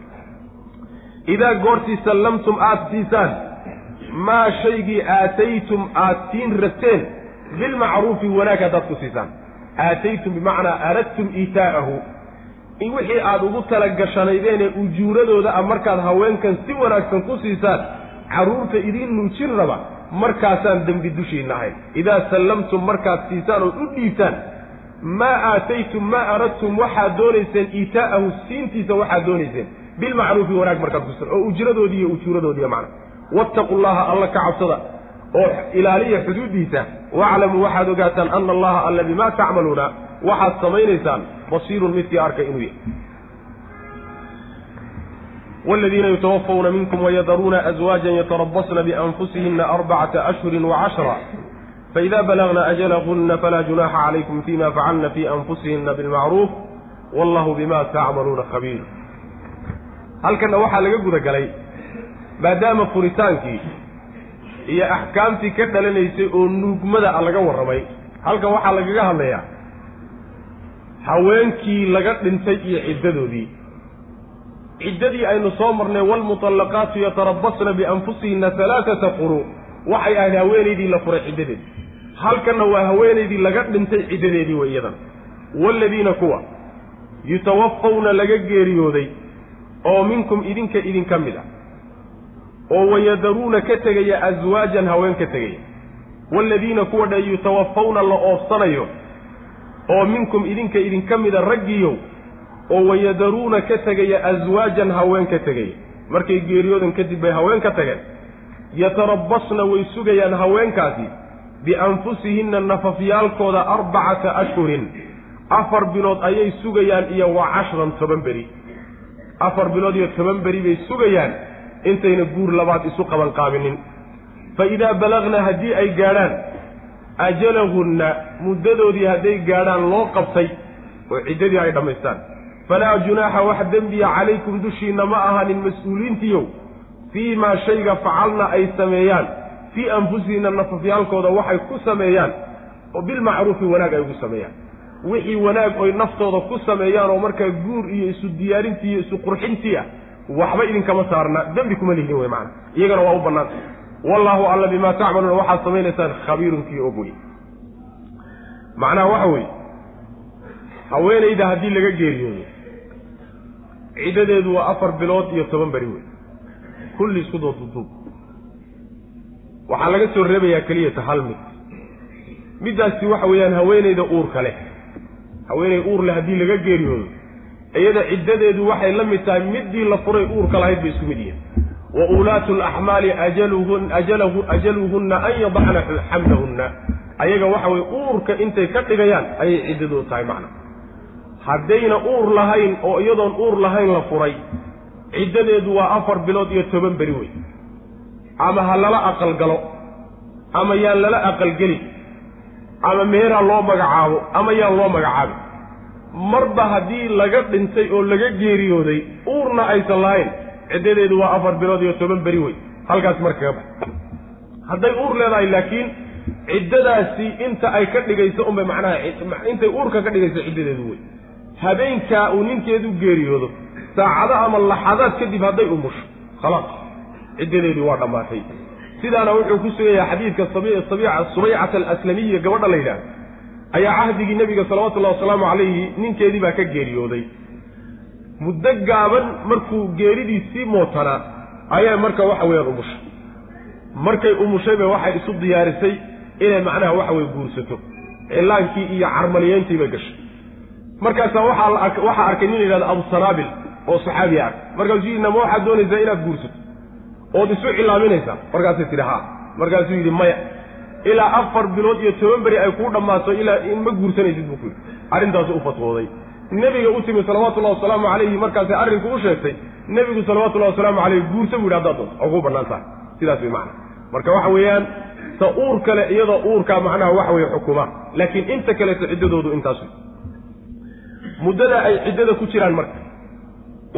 Idaa goortii sallamtum aada siisaan maa shaygii aataytum aad siin rabteen bilmacruufi wanaag haddaad ku siisaan. Aataytum bimacnaa aradtum iitaa'ahu in wixii aada ugu talagashanaydeen ee ujuuradooda ah markaad haweenkan si wanaagsan ku siisaan carruurta idiin nuujin raba markaasaan dembi dushiinna ahayn idaa sallamtum markaad siisaan ood u dhiibtaan maa aataytum maa aradtum waxaad doonayseen iitaa'ahu siintiisa waxaad doonayseen. Bilmacruufi wanaag markaad ku siisaan oo ujradoodii iyo ujuuradoodiiy macna. Wattaqu llaha alla ka cabsada. Oo ilaaliya xuduuddiisa waaclamuu waxaad ogaataan ana allaha alla bimaa tacmaluuna. Waxaad samaynaysaan basiirun midkii arka inuu yahay والذين يتوفون منكم ويذرون أزواجا يتربصن بأنفسهن أربعة أشهر وعشرا فإذا بلغن أجلهن فلا جناح عليكم فيما فعلن في أنفسهن بالمعروف والله بما تعملون خبير هل كان وحى لقد قلي maadaama furitaankii iyo axkaamtii ka dhalanaysay oo nuugmada a laga warramay halkan waxaa lagaga hadlayaa haweenkii laga dhintay iyo ciddadoodii ciddadii aynu soo marnay waalmutallaqaatu yatarabasna bianfusihinna halaaata quru waxay ahayd haweenaydii la furay ciddadeed. Halkanna waa haweenaydii laga dhintay ciddadeedii way iyadan waaladiina kuwa yutawafawna laga geeriyooday oo minkum idinka idinka mid ah oo wayadaruuna ka tegaya aswaajan haween ka tegaya. Waaladiina kuwa dhe yutawafawna la oofsanayo oo minkum idinka idinka mida raggiiyow oo wayadaruuna ka tegaya aswaajan haween ka tegaya. Markay geeriyoodan kadib bay haween ka tageen. Yatarabbasna way sugayaan haweenkaasi bianfusihinna nafafyaalkooda arbacata ashhurin. Afar bilood ayay sugayaan iyo wa cashran toban beri. Afar bilood iyo toban beri bay sugayaan intayna guur labaad isu qabanqaabinin fa idaa balagna haddii ay gaadhaan ajalahunna muddadoodii hadday gaadhaan loo qabtay oo ciddadii ay dhammaystaan falaa junaaxa wax dembiya calaykum dushiinna ma ahanin mas'uuliintiiyow fii maa shayga facalna ay sameeyaan fii anfusihinna nafafyaalkooda waxay ku sameeyaan oo bilmacruufi wanaag ay ugu sameeyaan wixii wanaag oy naftooda ku sameeyaan oo markaa guur iyo isu diyaarintii iyo isu qurxintii ah waxba idinkama saarna dembi kuma lihidin wey macana iyagana waa u bannaanta wallaahu alla bimaa tacmaluuna waxaad samaynaysaan khabiirun kii og wey macnaha waxa weeye haweenayda haddii laga geeriyoodo ciddadeedu waa afar bilood iyo toban beri wey kulli isku dooduduub waxaa laga soo reebayaa keliyata hal mid. Middaasi waxa weeyaan haweenayda uurka leh. Haweenay uur leh haddii laga geeriyoodo iyada ciddadeedu waxay la mid tahay middii la furay uurka lahayd bay isku mid yihiin. Wa ulaatu laxmaali ajaluhun ajalahu ajaluhunna an yadacna xamlahunna. Ayaga waxa weye uurka intay ka dhigayaan ayay ciddadoodu tahay macna haddayna uur lahayn oo iyadoon uur lahayn la furay ciddadeedu waa afar bilood iyo toban beri wey ama ha lala aqalgalo ama yaan lala aqalgelin ama meeraa loo magacaabo ama yaan loo magacaabin. Marba haddii laga dhintay oo laga geeriyooday uurna aysan lahayn ciddadeedu waa afar bilood iyo toban beri wey halkaas markaga bax hadday uur leedahay laakiin ciddadaasi inta ay ka dhigayso unbay macnaha intay uurka ka dhigayso ciddadeedu wey habeenkaa uu ninkeedu geeriyoodo saacado ama laxadaad kadib hadday umusho khalaas ciddadeedii waa dhammaatay. Sidaana wuxuu ku sugayaa xadiidka subaycata alaslamiya gabadha la yidhaah ayaa cahdigii nebiga salawatullahi wasalaamu calayhi ninkeedii baa ka geeriyooday. Muddo gaaban markuu geeridii sii mootanaa ayaa marka waxa weeyaan umushay markay umushayba waxay isu diyaarisay inay macnaha waxa weye guursato. Cilaankii iyo carmaliyeyntii bay gashay markaasaa waxaa arkay nin la yidhahdo abusanaabil oo saxaabiya ark markaasuu yidhi nama waxaad doonaysaa inaad guursato? Ood isu cilaaminaysaa markaasay tidhi haa. Markaasuu yidhi maya ilaa afar bilood iyo toban beri ay kuu dhammaato ilaa ma guursanaysid buu ku yidhi. Arrintaasu u fatwooday. Nebiga u timi salawatullahi wasalaamu calayhi markaasay arrinku u sheegtay nebigu salawatullahi wasalaamu calayhi guursa buu yidhi haddaad doonto oo kuu bannaan tahay sidaas way macana marka waxa weeyaan ta uur kale iyadoo uurkaa macnaha waxa weeye xukuma. Laakiin inta kaleeto ciddadoodu intaas wey muddada ay ciddada ku jiraan marka.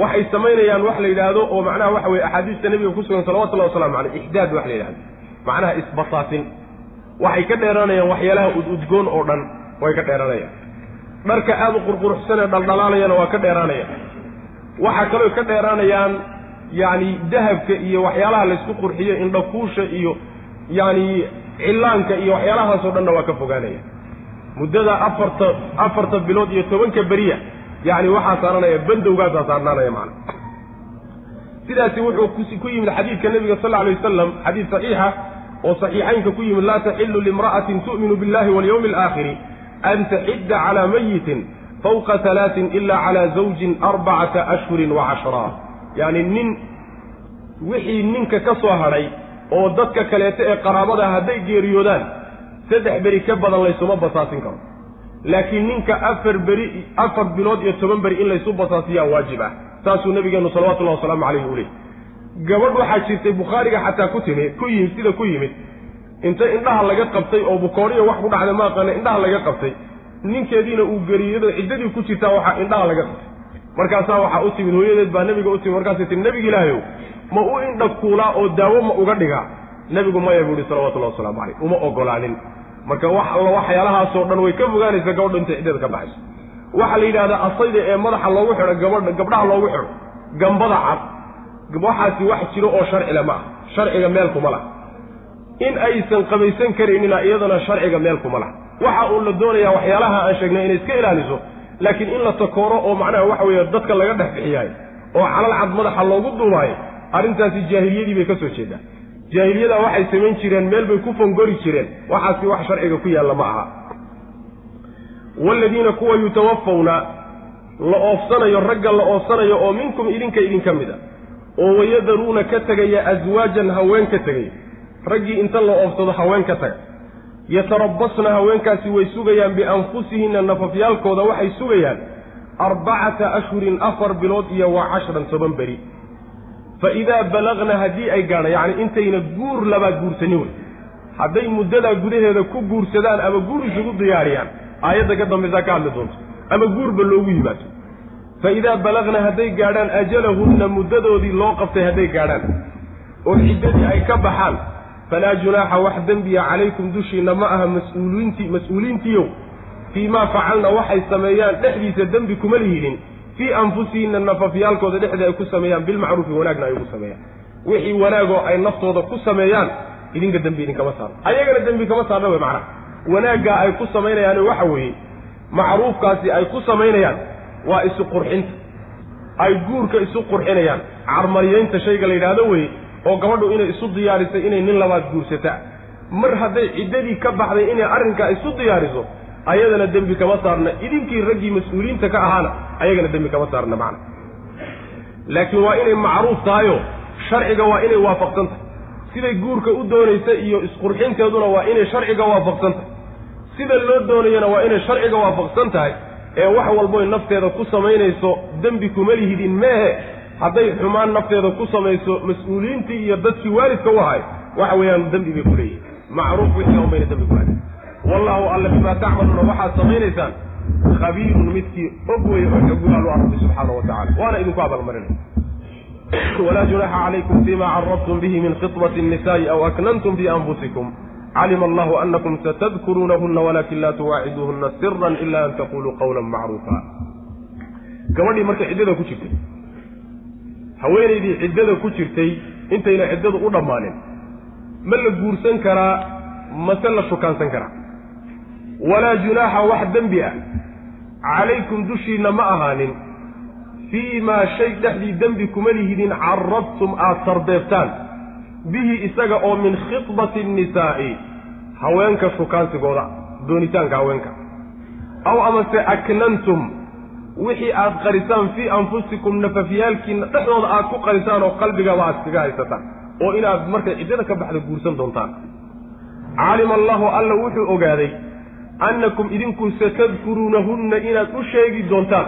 Waxay samaynayaan wax la yidhaahdo oo macnaha waxa weye axaadiista nebiga ku sugan salawatullahi wasalamu caleyh ixdaad wax la yidhahdo macnaha isbasaasin waxay ka dheeraanayaan waxyaalaha ududgoon oo dhan way ka dheeraanayaan dharka aada u qurquruxsanee dhaldhalaalayana waa ka dheeraanayaan waxaa kaloo ka dheeraanayaan yacni dahabka iyo waxyaalaha laysku qurxiyo indhakuusha iyo yacni cillaanka iyo waxyaalahaasoo dhanna waa ka fogaanaya muddada afarta afarta bilood iyo tobanka beriya yacni waxaa saaranaya bandowgaasaa saarnaanaya macana sidaasi wuxuu ku yimid xadiidka nebiga sal alay wasalam xadiid saxiixa oo saxiixaynka ku yimid laa taxilu limra'atin tu'minu billahi walyawmi alaakhiri an taxidda calaa mayitin fawqa halaatin ila calaa zawjin arbacata ashhurin wa cashraa yacni nin wixii ninka ka soo hadhay oo dadka kaleeto ee qaraabada hadday geeriyoodaan saddex beri ka badan laysuma basaasin karo. Laakiin ninka afar beri afar bilood iyo toban beri in laysu basaasiyaa waajib ah. Saasuu nabigeenu salawatullahi wasalaamu calayhi u leey gabadh waxaa jirtay bukhaariga xataa ku timi ku yimid sida ku yimid. Inta indhaha laga qabtay oo bukooriya wax ku dhacday ma aqaana indhaha laga qabtay. Ninkeediina uu geriyado ciddadii ku jirtaa waxaa indhaha laga qabtay. Markaasaa waxaa u timid hooyadeed baa nebiga u timid markaasay tii nebiga ilaahayow ma u indhakuulaa oo daawo ma uga dhigaa? Nebigu maya buu ihi salawatullahi wasalaamu caleyh uma ogolaanin marka wax alla waxyaalahaasoo dhan way ka fogaanaysa gabadha intay ciddada ka baxayso waxaa la yidhahdaa asayda ee madaxa loogu xidho gabadha gabdhaha loogu xidho gambada cad. Waxaasi wax jiro oo sharcile ma ah. Sharciga meelkuma laha. In aysan qabaysan karaynina iyadana sharciga meelkuma laha. Waxa uun la doonayaa waxyaalaha aan sheegnay inay iska ilaaliso laakiin in la takooro oo macnaha waxa weeye dadka laga dhex bixiyaayo oo calal cad madaxa loogu duubaayo arrintaasi jaahiliyadii bay ka soo jeedaa jaahiliyada waxay samayn jireen meel bay ku fongori jireen. Waxaasi wax sharciga ku yaalla ma aha. Waaladiina kuwa yutawafawna la oofsanayo ragga la oofsanayo oo minkum idinka idinka mid a oo wayadaruuna ka tegaya aswaajan haween ka tegaya raggii inta la oofsado haween ka taga. Yatarabasna haweenkaasi way sugayaan bianfusihinna nafafyaalkooda waxay sugayaan arbacata ashhurin afar bilood iyo wa cashran toban beri fa idaa balagna haddii ay gaadha yacni intayna guur labaad guursanin wey hadday muddadaa gudaheeda ku guursadaan ama guur isugu diyaariyaan aayadda ka dambaysaa ka hadli doonto ama guurba loogu yimaado fa idaa balagna hadday gaadhaan ajalahunna muddadoodii loo qabtay hadday gaadhaan oo ciddadii ay ka baxaan falaa junaaxa wax dembiya calaykum dushiinna ma aha mas'uuliintii mas'uuliintiiyow fii maa facalna waxay sameeyaan dhexdiisa dembi kuma lihidin fii anfusihinna nafafyaalkooda dhexdii ay ku sameeyaan bilmacruufi wanaagna ay ugu sameeyaan. Wixii wanaagoo ay naftooda ku sameeyaan idinka dembi idinkama saarno ayagana dembi kama saarna wey macnaha. Wanaaggaa ay ku samaynayaani waxa weeye macruufkaasi ay ku samaynayaan waa isu qurxinta. Ay guurka isu qurxinayaan. Carmaryaynta shayga la yidhaahdo weye oo gabadhu inay isu diyaarisay inay nin labaad guursataa. Mar hadday ciddadii ka baxday inay arrinkaa isu diyaariso ayadana dembi kama saarna idinkii raggii mas'uuliyiinta ka ahaana ayagana dembi kama saarna macna. Laakiin waa inay macruuf tahayo sharciga waa inay waafaqsan tahay. Siday guurka u doonaysa iyo isqurxinteeduna waa inay sharciga waafaqsan tahay. Sida loo doonayana waa inay sharciga waafaqsan tahay ee wax walboy nafteeda ku samaynayso dembi kuma lihidin meehe. Hadday xumaan nafteeda ku samayso mas'uuliyiintii iyo dadkii waalidka u ahay waxa weeyaan dembi bay ku leeyihiin macruuf wixii un bayna dembi kulahayn wallahu alla bimaa tacmaluuna waxaad samaynaysaan khabiirun midkii og weye oo xogulaal u ah rabbi subxaana wa tacala waana idinku abaalmarinay walaa junaaxa calaykum fima carabtum bihi min khitbati الnisa'i aw aknantum fi anfusikum. Calima allahu anakum satadkuruunahuna walakin laa tuwaaciduuhuna siran ila an taquluu qawla macruufa. Gabadhii markay ciddada ku jirtay haweenaydii ciddada ku jirtay intayna ciddadu u dhammaanin ma la guursan karaa mase la shukaansan karaa walaa junaaxa wax dembi ah. Calaykum dushiinna ma ahaanin. Fii maa shay dhexdii dembi kuma lihidin carabtum aad sardeebtaan bihi isaga oo min khidbati annisaa'i haweenka shukaansigooda doonitaanka haweenka. Aw amase aknantum wixii aad qarisaan fii anfusikum nafafyaalkiina dhexdooda aad ku qarisaan oo qalbigaba aad iskaga haysataan oo inaad markay ciddada ka baxda guursan doontaan. Calima allahu alla wuxuu ogaaday annakum idinku satadkuruunahunna inaad u sheegi doontaan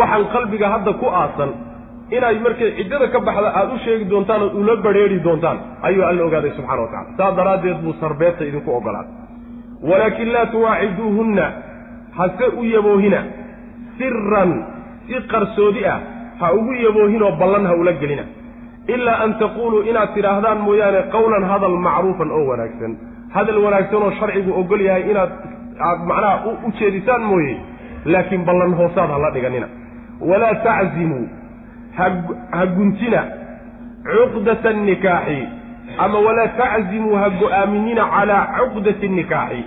waxaan qalbiga hadda ku aasan inaad markay ciddada ka baxda aada u sheegi doontaan ood ula badrheeri doontaan ayuu alla ogaaday subxana wa tacala saas daraaddeed buu sarbeebta idinku ogolaaday walaakin laa tuwaaciduuhunna hase u yaboohina siran si qarsoodi ah ha ugu yaboohinoo ballan ha ula gelina ilaa an taquuluu inaad tidhaahdaan mooyaane qawlan hadal macruufan oo wanaagsan hadal wanaagsan oo sharcigu ogol yahay inaad aad macnaha u jeedisaan mooye laakiin ballan hoosaad ha la dhiganina. Walaa taczimuu ha guntina cuqdata annikaaxi ama walaa taczimuu ha go'aaminina calaa cuqdati annikaaxi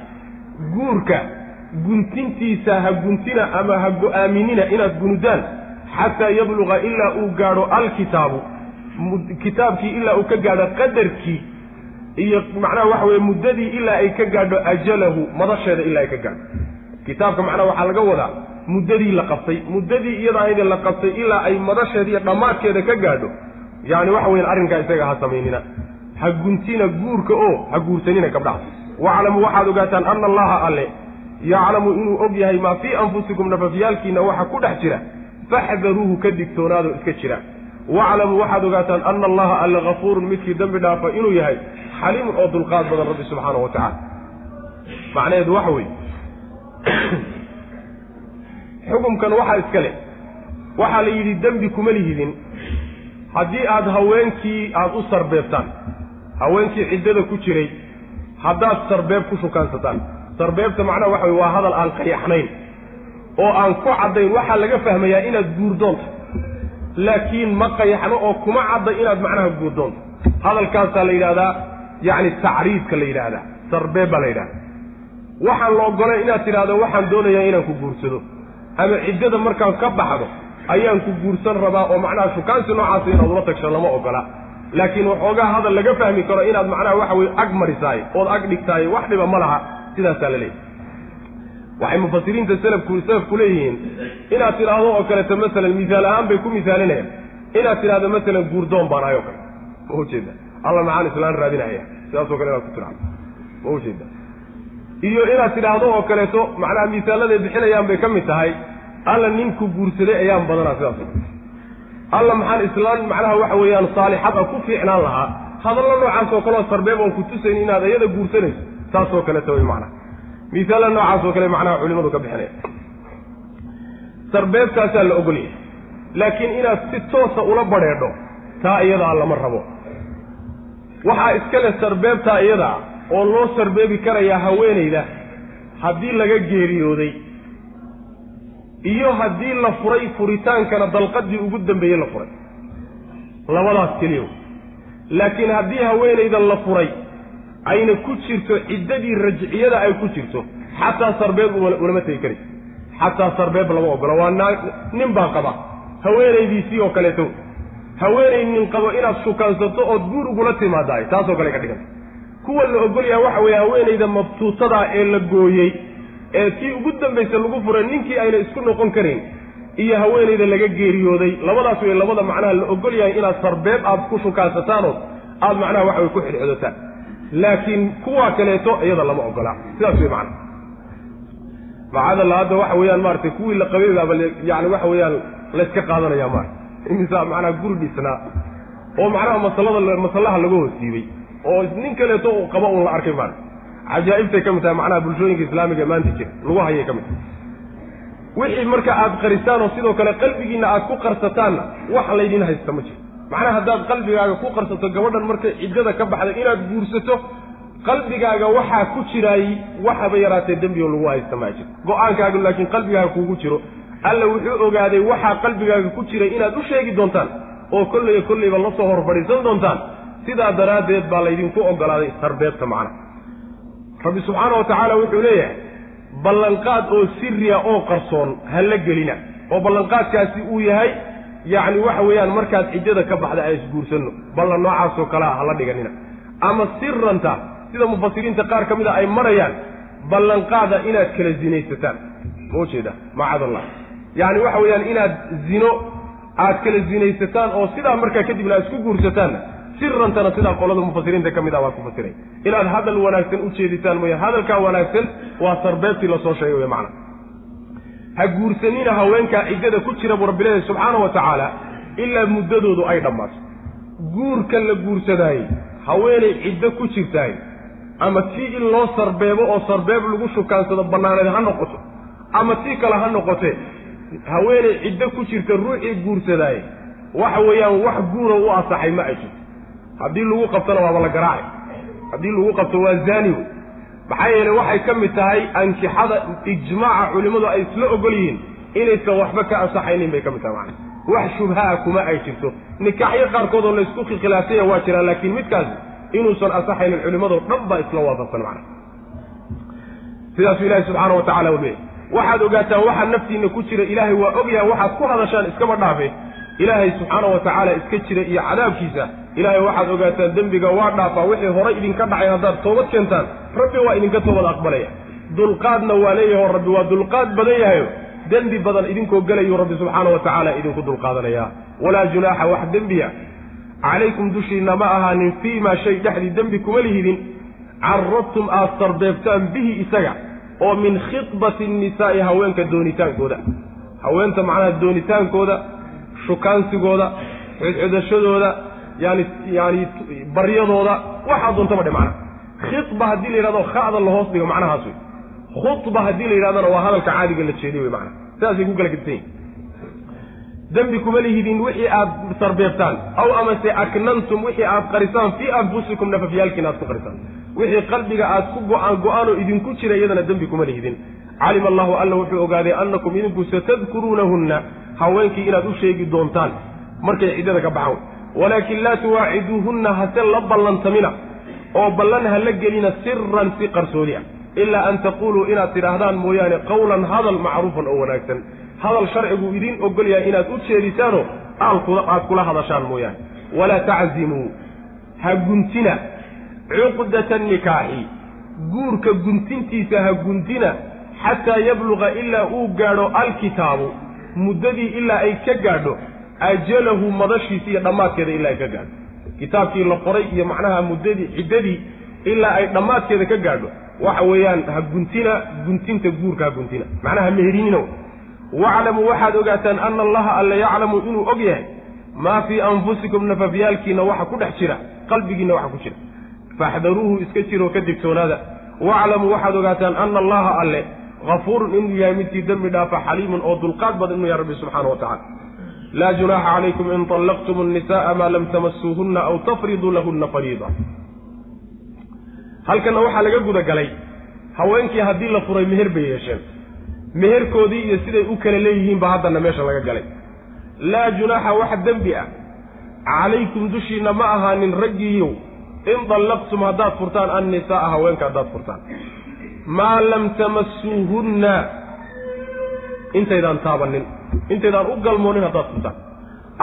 guurka guntintiisa ha guntina ama ha go'aaminina inaad gunudaan xataa yabluqa ilaa uu gaadho alkitaabu. Kitaabkii ilaa uu ka gaadho qadarkii iyo macnaha waxa weye muddadii ilaa ay ka gaadho ajalahu madasheeda ilaa ay ka gaadho. Kitaabka macnaha waxaa laga wadaa muddadii la qabtay muddadii iyada ayda la qabtay ilaa ay madasheeda iyo dhammaadkeeda ka gaadho. Yacni waxa weyan arrinkaa isaga ha samaynina. Ha guntina guurka oo ha guursanina gabdhaha. Waclamu waxaad ogaataan ana allaha alle. Yaclamu inuu og yahay maa fii anfusikum nafafyaalkiina waxa ku dhex jira. Faxdaruuhu ka digtoonaado iska jira. Waclamuu waxaad ogaataan ana allaha alle hafuurun midkii dembi dhaafa inuu yahay xaliimun oo dulqaad badan rabbi subxaana wa tacala macnaheedu waxa weeye xukumkan waxaa iska leh waxaa la yidhi dembi kuma lihidin. Haddii aada haweenkii aada u sarbeebtaan haweenkii ciddada ku jiray haddaad sarbeeb ku shukaansataan sarbeebta macnaha waxa wey waa hadal aan qayaxnayn oo aan ku caddayn waxaa laga fahmayaa inaad guurdoonto. Laakiin ma qayaxno oo kuma cadday inaad macnaha guurdoonto. Hadalkaasaa la yidhahdaa yacni tacriidka la yidhaahdaa sarbeeb baa la yidhahdaa waxaan la ogolay inaad tidhahdo waxaan doonayaa inaan ku guursado. Ama ciddada markaan ka baxdo ayaan ku guursan rabaa oo macnaha shukaansi noocaasa inaad ula tagsho lama ogola. Laakiin waxoogaa hadal laga fahmi karo inaad macnaha waxa weye ag marisaay ood ag dhigtaay wax dhiba ma laha. Sidaasaa la leeyahy waxay mufasiriinta selafku selafku leeyihiin inaad tidhaahdo oo kaleeto masalan misaal ahaan bay ku misaalinayaan. Inaad tidhahdo masalan guurdoon baan ahay o kale. Ma ujeeda alla maxaan islaan raadinaya. Sidaasoo kale inaad ku tidhahdo ma ujeeda iyo inaad tidhaahdo oo kaleeto macnaha misaaladay bixinayaan bay ka mid tahay. Alla ninku guursaday ayaan badanaa sidaas alla maxaan islaan macnaha waxa weeyaan saalixad a ku fiicnaan lahaa. Hadallo noocaas oo kaleo sarbeeb oon ku tusayn inaad iyada guursanayso. Saasoo kaleeto way macnaha misaalla noocaas oo kale macnaha culimadu ka bixinaya. Sarbeebtaasaa la ogolyahay. Laakiin inaad si toosa ula badheedho taa iyadaa lama rabo waxaa iskale sarbeebtaa iyadaa oo loo sarbeebi karayaa haweenayda haddii laga geeriyooday iyo haddii la furay furitaankana dalqadii ugu dambeeyey la furay. Labadaas keliya. Laakiin haddii haweenayda la furay ayna ku jirto ciddadii rajciyada ay ku jirto xataa sarbeeb ulama tegi karaysa xataa sarbeeb lama ogola. Waa nin baa qaba. Haweenaydiisii oo kaleeto haweenay nin qabo inaad shukaansato ood guur ugula timaadaay taasoo kale ka dhiganta kuwa la ogolyaha waxa weeye haweenayda mabtuutadaa ee la gooyey ee tii ugu dambaysa lagu furay ninkii ayna isku noqon karayn iyo haweenayda laga geeriyooday labadaas wey labada macnaha la ogol yahay inaad sarbeeb aad ku shukaansataan oo aada macnaha waxa way ku xidxodataan laakiin kuwa kaleeto iyada lama ogola. Sidaas wey macana macadalla hadda waxa weeyaan maaragtay kuwii la qabaybaaba yani waxa weeyaan layska qaadanaya maarata imisaa macnaha guri dhisnaa oo macnaha masalada masallaha laga hoosiibay oo nin kaleeto uu qaba uun la arkay maarata cajaa'ibtay ka mid tahay macnaha bulshooyinka islaamiga maanta jira. Lagu hayay ka mid tahay. Wixii marka aad qarisaan oo sidoo kale qalbigiinna aad ku qarsataanna wax laydin haysta ma jiro macnaha haddaad qalbigaaga ku qarsato gabadhan markay ciddada ka baxday inaad guursato qalbigaaga waxaa ku jiraay waxaba yaraatee dembioo lagu haysta maa jiro go'aankaaga laakiin qalbigaaga kuugu jiro alla wuxuu ogaaday waxaa qalbigaaga ku jiray inaad u sheegi doontaan oo kollaya kollayba la soo horfadhiisan doontaan. Sidaa daraaddeed baa laydinku ogolaaday sarbeebta macnaha rabbi subxaana wa tacaala wuxuu leeyahay ballanqaad oo siriya oo qarsoon ha la gelina. Oo ballanqaadkaasi uu yahay yacni waxa weeyaan markaad ciddada ka baxda aan isguursanno ballan noocaasoo kalea hala dhiganina. Ama siranta sida mufasiriinta qaar ka mid a ay marayaan ballanqaada inaad kala zinaysataan. Ma ujeeda macadallah yacni waxa weeyaan inaad zino aad kala zinaysataan oo sidaa markaa kadibna aad isku guursataanna sirantana sidaa qolada mufasiriinta ka mid ah waa ku fasiray. Inaad hadal wanaagsan u jeeditaan mooya hadalkaa wanaagsan waa sarbeebtii la soo sheegay wey macana ha guursanina haweenkaa ciddada ku jira buu rabbi leeyahy subxaana wa tacaala ilaa muddadoodu ay dhammaato guurka la guursadaayey haweenay ciddo ku jirtaay ama tii in loo sarbeebo oo sarbeeb lagu shukaansado bannaaneed ha noqoto ama tii kale ha noqotee haweenay ciddo ku jirta ruuxii guursadaayey waxa weeyaan wax guura u asaxay ma ay jirto haddii lagu qabtona waaba la garaacay. Haddii lagu qabto waa zaani wey. Maxaa yeele waxay ka mid tahay ankixada ijmaaca culimmadu ay isla ogol yihiin inaysan waxba ka ansaxaynin bay ka mid tahay macana wax shubhaa kuma ay jirto. Nikaaxyo qaarkood oo laysku khilaafsanya waa jiraan laakiin midkaasi inuusan ansaxaynin culimmadoo dhan baa isla waafaqsan macana sidaasuu ilaahi subxaana wa tacala u leeyahy waxaad ogaataan waxaa naftiinna ku jira. Ilaahay waa ogyaha waxaad ku hadashaan iskaba dhaafe ilaahay subxaana wa tacaala iska jira iyo cadaabkiisa. Ilaahay waxaad ogaataan dembiga waa dhaafaa. Wixii horay idinka dhacay haddaad toobad keentaan rabbi waa idinka toobad aqbalaya. Dulqaadna waa leeyaho rabbi waa dulqaad badan yahayo dembi badan idinkoo gelayuu rabbi subxaana wa tacaala idinku dulqaadanaya walaa junaaxa wax dembiya. Calaykum dushiinna ma ahaanin fii maa shay dhexdii dembi kuma lihidin. Carradtum aad sarbeebtaan bihi isaga oo min khidbati nnisaa'i haweenka doonitaankooda. Haweenta macnaha doonitaankooda shukaansigooda xodxodashadooda yani yani baryadooda waxaa doontaba dhe macnaha. Khidba haddii la yidhahdo kha'da la hoos dhigo macnahaas wey khudba haddii la yidhahdona waa hadalka caadiga la jeediy wey macnaha. Sidaasay ku kala gedisan yihiin dembi kuma lihidin wixii aad sarbeebtaan aw amase aknantum wixii aad qarisaan fii anfusikum nafafyaalkiina aad ku qarisaan wixii qalbiga aad ku go'aan idinku jira iyadana dembi kuma lihidin. Calima allahu alla wuxuu ogaaday annakum idinku satadkuruunahunna haweenkii inaad u sheegi doontaan. Markay ciddada ka baxaan. Walaakin laa tuwaaciduuhunna hase la ballantamina oo ballan ha la gelina siran si qarsoodi ah ilaa an taquuluu inaad tidhaahdaan mooyaane qawlan hadal macruufan oo wanaagsan. Hadal sharcigu idiin ogol yahay inaad u jeedisaanoo aad kula hadashaan mooyaane. Walaa taczimuu ha guntina cuqdata nikaaxi. Guurka guntintiisa ha guntina xataa yabluqa ilaa uu gaadho alkitaabu. Muddadii ilaa ay ka gaadho ajalahu madashiisa iyo dhammaadkeeda ilaa ay ka gaadho. Kitaabkii la qoray iyo macnaha muddadii ciddadii ilaa ay dhammaadkeeda ka gaadho. Waxa weeyaan ha guntina guntinta guurka ha guntina. Macnaha meherinina waclamuu waxaad ogaataan ana allaha alla yaclamu inuu og yahay maa fii anfusikum nafafyaalkiina waxa ku dhex jira qalbigiinna waxa ku jira faxdaruuhu iska jiroo ka digtoonaada waclamuu waxaad ogaataan ana allaha alle hafuurun inuu yahay midkii dembi dhaafa xaliimun oo dulqaad badan inuu yahay rabbi subxaana wa tacala laa junaaxa calaykum in طallaqtum الnisaءa maa lam tamasuuhunna aw tafriduu lahuna fariida halkanna waxaa laga guda galay haweenkii haddii la furay meher bay yeesheen meherkoodii iyo siday u kala leeyihiin ba haddana meesha laga galay laa junaaxa wax dembi ah calaykum dushiinna ma ahaanin raggiiyow in dallaqtum haddaad furtaan annisaa'a haweenka haddaad furtaan maa lam tamasuuhunna intaydaan taabanin intaydaan u galmoonin haddaad furtaan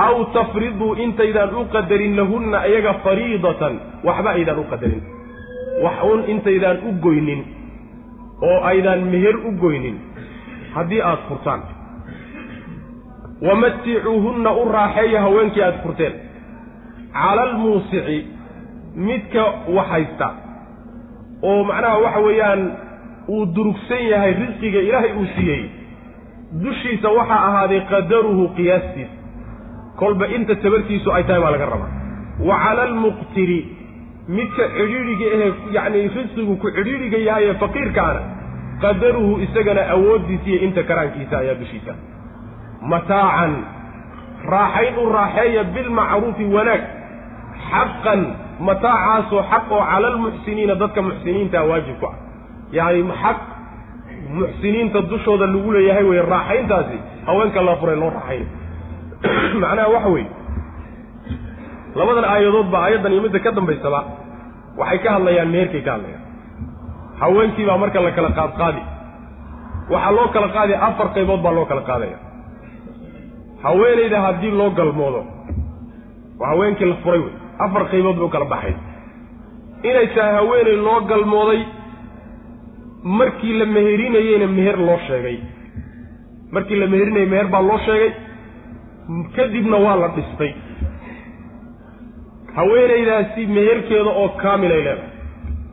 aw tafriduu intaydaan u qadarin lahunna iyaga fariidatan waxba aydaan u qadarin wax uun intaydaan u goynin oo aydaan meher u goynin haddii aad furtaan wamaticuuhunna u raaxeeya haweenkii aad furteen cala almuusici midka waxhaysta oo macnaha waxa weeyaan uu durugsan yahay risqiga ilaahay uu siiyey. Dushiisa waxaa ahaaday qadaruhu qiyaastiisa kolba inta tabartiisu ay tahay baa laga rabaa. Wa cala almuqtiri midka cidhiidhiga ahee yacni risqigu ku cidhiidhiga yahay ee faqiirkaana qadaruhu isagana awooddiisa iyo inta karaankiisa ayaa dushiisa. Mataacan raaxayn u raaxeeya bilmacruufi wanaag xaqan mataacaasoo xaq oo cala almuxsiniina dadka muxsiniintaa waajib ku ah. Yacni xaq muxsiniinta dushooda lagu leeyahay weye raaxayntaasi. Haweenka la furay loo raaxayn. Macnaha waxa weeye. Labadan aayadoodba aayaddan iyo midda ka dambaysaba waxay ka hadlayaan meherkay ka hadlayaan. Haweenkii baa marka la kala qaadqaadi. Waxaa loo kala qaadaya afar qaybood baa loo kala qaadaya. Haweenayda haddii loo galmoodo waa haweenkii la furay wey afar qaybood bay u kala baxay. Inay tahay haweenay loo galmooday markii la meherinayeyna meher loo sheegay. Markii la meherinayey meher baa loo sheegay kadibna waa la dhistay. Haweenaydaasi meherkeeda oo kaamilay leedahay.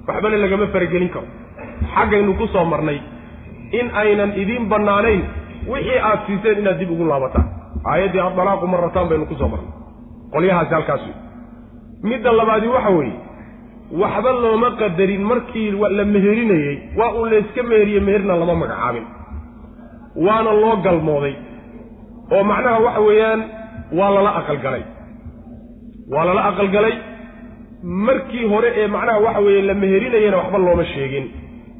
Waxbana lagama faragelin karo. Xaggaynu ku soo marnay in aynan idiin bannaanayn wixii aad siiseen inaad dib ugu laabataan. Aayaddii addalaaqu marataan baynu ku soo marnay. Qolyahaasi halkaas wey midda labaadi waxa weeye waxba looma qadarin markii la meherinayey waa uu layska meheriye meherna lama magacaabin. Waana loo galmooday. Oo macnaha waxa weeyaan waa lala aqalgalay. Waa lala aqalgalay markii hore ee macnaha waxa weeye la meherinayena waxba looma sheegin.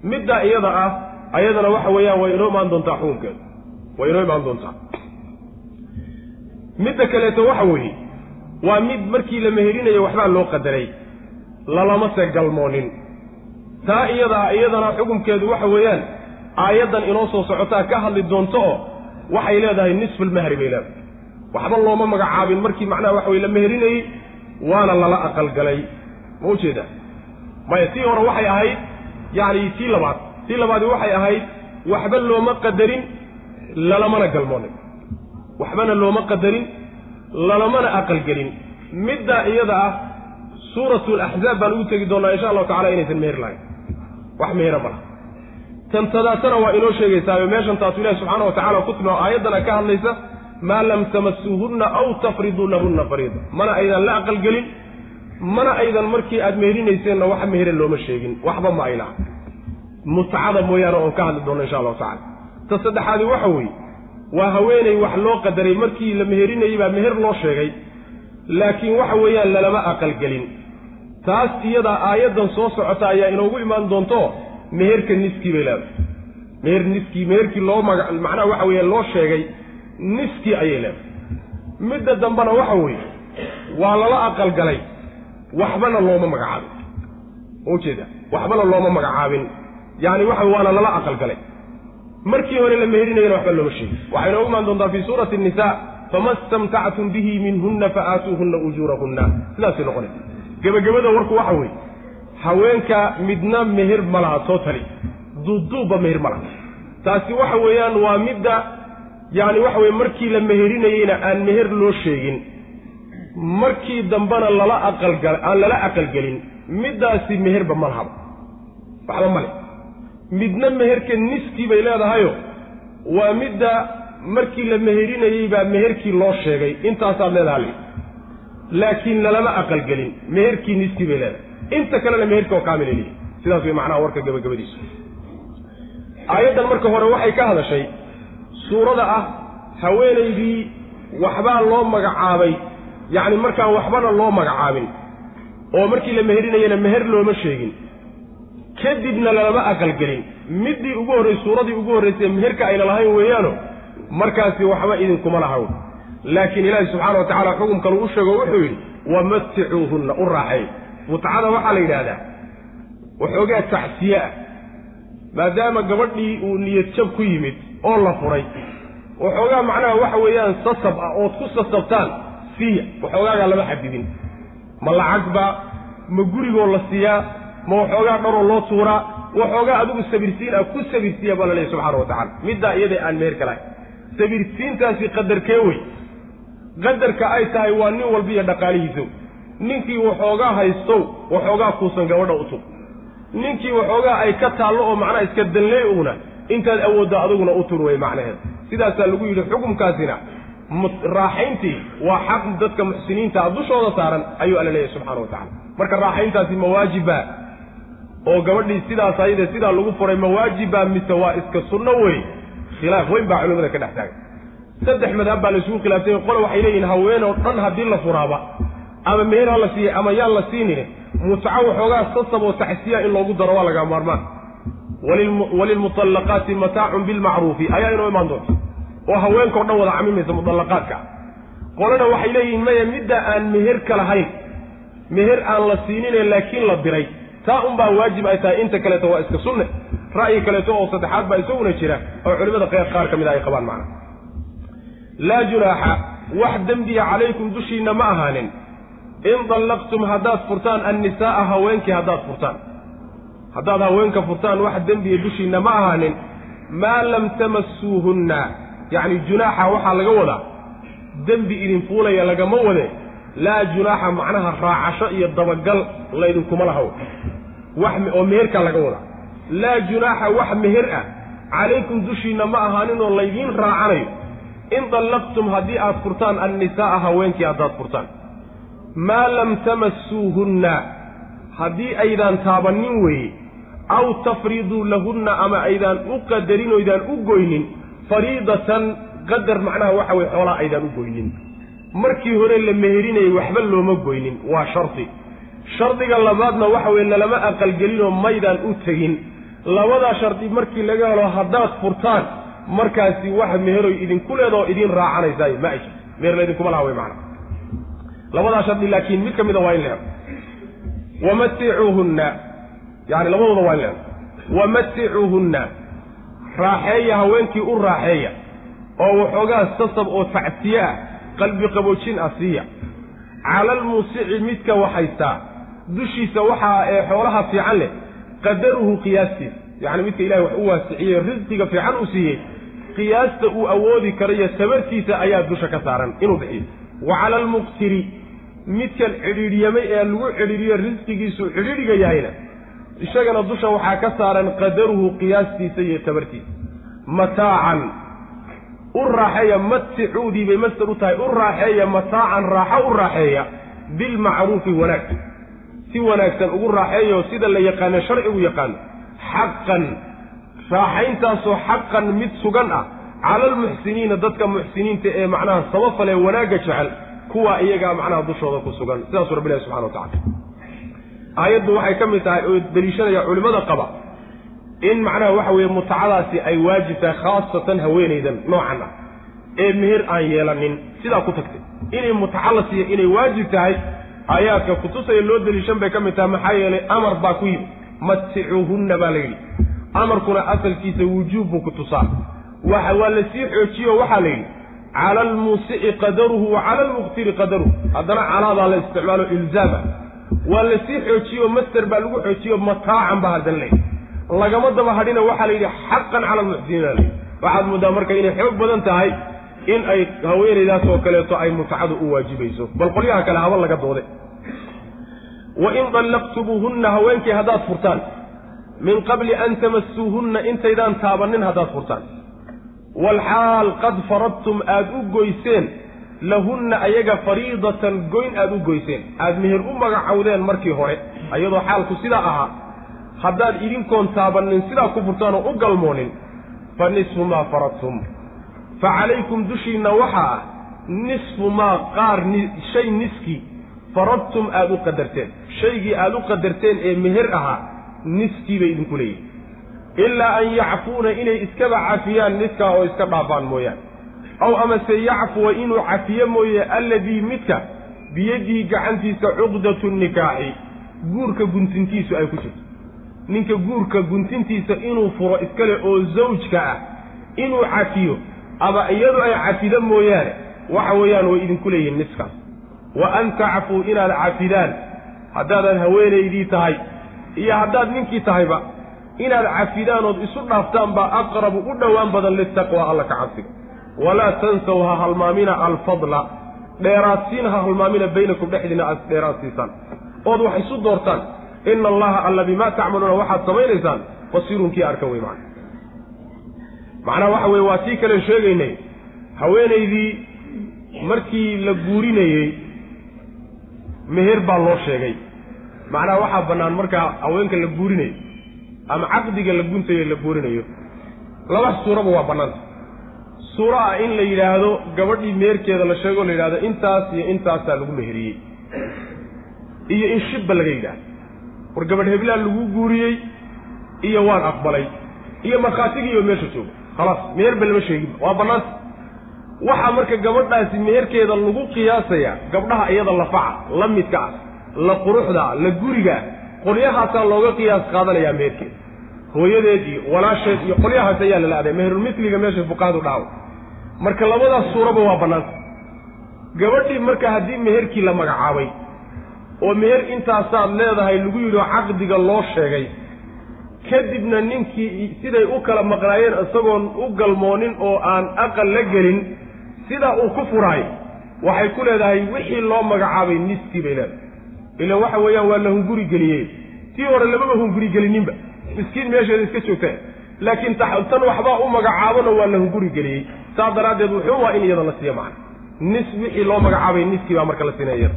Middaa iyada ah ayadana waxa weeyaan way inoo imaan doontaa xukunkeeda. Way inoo imaan doontaa. Midda kaleeto waxa weeye waa mid markii la meherinayo waxbaa loo qadaray. Lalamase galmoonin. Taa iyada ah iyadana xukunkeedu waxa weeyaan aayaddan inoo soo socotaa ka hadli doonto oo waxay leedahay nisfulmahri bay leedahay. Waxba looma magacaabin markii macnaha waxa weye la meherinayey waana lala aqalgalay. Ma u jeedaa maya tii hore waxay ahayd yacni tii labaad tii labaadi waxay ahayd waxba looma qadarin lalamana galmoonin. Waxbana looma qadarin lalamana aqalgelin middaa iyada ah suuratu alaxzaab baan ugu tegi doonnaa insha allahu tacala inaysan meher lahayn. Wax mehera ma laha. Tan tadaatana waa inoo sheegaysaayo meeshan taasu ilahi subxaana wa tacala ku tilmaamo aayaddana ka hadlaysa maa lam tamasuuhunna aw tafriduu lahunna fariida. Mana aydan la aqalgelin mana aydan markii aad meherinayseenna wax mehera looma sheegin. Waxba ma ay laha mutcada mooyaane oon ka hadli doonno insha allahu tacala ta saddexaadi waxa weeye waa haweeney wax loo qadaray. Markii la meherinayey baa meher loo sheegay. Laakiin waxa weeyaan lalama aqalgelin taas iyadaa aayaddan soo socota ayaa inoogu imaan doonto meherka niskii bay leedahay. Meher niskii meherkii loo maga macnaha waxa weeye loo sheegay niskii ayay leedahay. Midda dambena waxa weeye waa lala aqalgalay waxbana looma magacaabin. Ujeeda waxbana looma magacaabin. Yacani waxa waana lala aqalgalay markii hore la meherinayana waxba looma sheegin waxay inoogu imaan doontaa fii suurati nisa fama istamtactum bihi minhunna fa aatuuhunna ujuurahunna. Sidaasay noqonaysa. Gebagabada warku waxa weeye haweenka midna meher ma laha tootali duubduubba meher ma laha. Taasi waxa weeyaan waa midda yacni waxa weye markii la meherinayeyna aan meher loo sheegin markii dambena lala aqalgal aan lala aqalgelin middaasi meherba ma lahaba waxba male midna meherka niskii bay leedahayo waa midda markii la meherinayey baa meherkii loo sheegay. Intaasaad leedaha li laakiin lalama aqalgelin meherkii niskii bay leedahay. Inta kalena meherka oo kaamil lihi sidaas way macnaha warka gabagabadiisu aayaddan marka hore waxay ka hadashay suurada ah haweenaydii waxbaa loo magacaabay. Yacni markaan waxbana loo magacaabin. Oo markii la meherinayena meher looma sheegin kadibna lalama aqalgelin middii ugu horrey suuradii ugu horraysay meherka ayna lahayn weeyaano markaasi waxba idinkuma lahaw. Laakiin ilaahi subxaana wa tacaala xukumkan uu sheego wuxuu yidhi wamaticuuhunna u raaxay mutcada waxaa la yidhaahdaa waxoogaa tacsiye ah maadaama gabadhii uu niyad jab ku yimid oo la furay waxoogaa macnaha waxa weeyaan sasab ah ood ku sasabtaan siiya waxoogaagaa lama xadidin. Ma lacagba ma gurigoo la siiyaa ma waxoogaa dharoo loo tuuraa waxoogaa adigu sabirsiin ah ku sabirsiiya baa la leeyahy subxana wa tacala middaa iyada aan meherka lahayn. Sabirsiintaasi qadarkee wey. Qadarka ay tahay waa nin walba iyo dhaqaalihiisow. Ninkii waxoogaa haystow waxoogaa kuusan gabadha u tug. Ninkii waxoogaa ay ka taallo oo macnaha iska danley uuna intaad awoodda adiguna u tur wey macnaheed sidaasaa lagu yidhi xukumkaasina raaxayntii waa xaq dadka muxsiniintaa dushooda saaran ayuu alla leeyahy subxana wa tacala marka raaxayntaasi mawaajiba oo gabadhii sidaas ayade sidaa lagu furay mawaajiba mise waa iska sunno wey? Khilaaf weyn baa culimada ka dhex taagan. Saddex madhab baa laysugu khilaafsay qole waxay leeyihiin haween oo dhan haddii la furaaba. Ama meher ha la siiyey ama yaan la siinin mutco waxoogaa sasab oo taxsiya in loogu daro waa lagaa maarmaan. Walilmuطallaqaati mataacun bilmacruufi ayaa inoo imaan doonta. Oo haweenkao dhan wada camimaysa mudallaqaadka qolena waxay leeyihiin maya midda aan meherka lahayn meher aan la siinine laakiin la diray taa unbaa waajib ay tahay inta kaleeto waa iska sunne. Ra'yi kaleeto oo saddexaad baa isaguna jira oo culimada qeyr qaar ka mid a ay qabaan macna. Laa junaaxa wax dembiya calaykum dushiinna ma ahaanin. In dallaqtum haddaad furtaan annisaa'a haweenkii haddaad furtaan. Haddaad haweenka furtaan wax dembiya dushiinna ma ahaanin. Maa lam tamassuuhunna. Yacni junaaxa waxaa laga wadaa. Dembi idin fuulaya lagama wade laa junaaxa macnaha raacasho iyo dabagal laydinkuma lahaw. Wax oo meherkaa laga wadaa laa junaaxa wax meher ah. Calaykum dushiinna ma ahaaninoo laydiin raacanayo. In dallaqtum haddii aad furtaan annisaa'a haweenkii haddaad furtaan. Maa lam tamassuuhunna. Haddii aydaan taabannin weeye aw tafriduu lahunna ama aydaan u qadarin oydaan u goynin fariidatan qadar macnaha waxa weye xoolaa aydaan u goynin markii hore la meherinayay waxba looma goynin waa shardi. Shardiga labaadna waxa weye lalama aqalgelinoo maydaan u tegin. Labadaa shardi markii laga helo haddaad furtaan markaasi wax meheroy idinku leedoo idiin raacanaysaay ma ay jirto meher laydinkuma laha wey macana labadaa shardi laakiin mid ka mida waa in la helo. Wamaticuuhunna yani labadooda waa in la helo. Wamaticuuhunna raaxeeya haweenkii u raaxeeya oo waxoogaa sasab oo tacsiye ah qalbi qaboojin ah siiya. Cala almuusici midka waxaystaa dushiisa waxaa ee xoolaha fiican leh qadaruhu qiyaastiisa yacni midka ilahay wax u waasiciyey risqiga fiican uu siiyey qiyaasta uu awoodi karayo tabartiisa ayaa dusha ka saaran inuu bixiyo. Wa cala almuqtiri midkan cidhiidhyamay ee lagu cidhiidhiyo risqigiisu cidhiidhiga yahayna isagana dusha waxaa ka saaran qadaruhu qiyaastiisa iyo tabartiisa mataacan u raaxeeya maticuudii bay mastar u tahay u raaxeeya mataacan raaxo u raaxeeya bilmacruufi wanaag. Si wanaagsan ugu raaxeeyo sida la yaqaano sharcigu yaqaano xaqan. Raaxayntaasoo xaqan mid sugan ah. Cala almuxsiniina dadka muxsiniinta ee macnaha sabafale wanaagga jecel kuwa iyagaa macnaha dushooda ku sugan. Sidaasuu rabbi ilahi subxana wa tacala aayaddu waxay ka mid tahay oo deliishanaya culimmada qaba in macnaha waxa weeye mutacadaasi ay waajib tahay khaasatan haweenaydan noocan ah ee meher aan yeelanin. Sidaa ku tagtay. Inay mutaca la siiya inay waajib tahay aayaadka kutusaya loo deliishan bay ka mid tahay maxaa yeelay amar baa ku yimi maticuuhunna baa la yidhi. Amarkuna asalkiisa wujuub buu ku tusaa. Waxa waa la sii xoojiyo waxaa la yidhi cala almuusici qadaruhu wa cala almuqtiri qadaruhu. Haddana calaadaa la isticmaalo ilzaama. Waa la sii xoojiyo master baa lagu xoojiyo mataacan baa haddana layidhi lagama daba hadhina waxaa la yidhi xaqan cala almuxsiniina layidhi waxaad moodaa marka inay xoog badan tahay in ay haweenaydaas oo kaleeto ay mutacadu u waajibayso. Bal qolyaha kale haba laga doode wa in dallaqtumuuhunna haweenkii haddaad furtaan. Min qabli an tamasuuhunna intaydaan taabannin haddaad furtaan. Waalxaal qad faradtum aada u goyseen. Lahunna ayaga fariidatan goyn aada u goyseen. Aada meher u magacowdeen markii hore ayadoo xaalku sidaa ahaa haddaad idinkoon taabannin sidaa ku furtaan oo u galmoonin fa nisfu maa faradtum. Fa calaykum dushiinna waxaa ah nisfu maa qaar shay niskii faradtum aada u qadarteen. Shaygii aada u qadarteen ee meher ahaa niskii bay idinku leeyihiin ilaa an yacfuuna inay iskaba cafiyaan niskaa oo iska dhaafaan mooyaane. Aw amase yacfuwa inuu cafiyo mooye alladii midka biyadihi gacantiisa cuqdatu nikaaxi. Guurka guntintiisu ay ku jirto ninka guurka guntintiisa inuu furo iskale oo zawjka ah inuu cafiyo ama iyadu ay cafido mooyaane waxa weeyaan way idinku leeyihiin niskaas wa an tacfuu inaad cafidaan haddaadan haweenaydii tahay iyo haddaad ninkii tahayba inaad cafidaan ood isu dhaaftaan baa aqrabu u dhowaan badan litaqwa alla ka cabsiga. Walaa tansaw ha halmaamina alfadla dheeraadsiin ha halmaamina baynakum dhexdiina aad dheeraadsiisaan. Ood wax isu doortaan ina allaha alla bimaa tacmaluuna waxaad samaynaysaan basiirun kii arka wey macana macnaha waxa weye waa tii kale sheegaynay haweenaydii markii la guurinayey meher baa loo sheegay macnaha waxaa bannaan markaa haweenka la guurinayo ama caqdiga la guntayo la guurinayo laba suuraba waa bannaanta suuro ah in la yidhaahdo gabadhii meherkeeda la sheego la yidhahdo intaas iyo intaasaa lagu meheriyey iyo in shibba laga yidhaahdo war gabadh heblaan lagu guuriyey iyo waan aqbalay iyo markhaatigiiyo meesha jooga khalaas meherba lama sheegin. Waa bannaanta waxaa marka gabadhaasi meherkeeda lagu qiyaasayaa gabdhaha iyada lafaca la midka ah la quruxda la guriga qolyahaasaa looga qiyaas qaadanayaa meherkeeda hooyadeed iyo walaasheed iyo qolyahaas ayaa lala aday meherulmitliga meesha fuqahadu dhahaw marka labadaas suuraba waa bannaanta gabadhii marka haddii meherkii la magacaabay oo meher intaasaad leedahay lagu yidhi caqdiga loo sheegay. Kadibna ninkii siday u kala maqnaayeen isagoon u galmoonin oo aan aqal la gelin sidaa uu ku furaay waxay ku leedahay wixii loo magacaabay niskii bay leedahay. Ilan waxa weeyaan waa la hunguri geliyey. Tii hore lamaba hunguri gelininba. Miskiin meesheeda iska joogta laakiin tan waxbaa u magacaabona waa la hunguri geliyey. Saas daraaddeed wuxuu waa in iyada la siiya macna. Nis wixii loo magacaabay niskii baa marka la siinaya iyada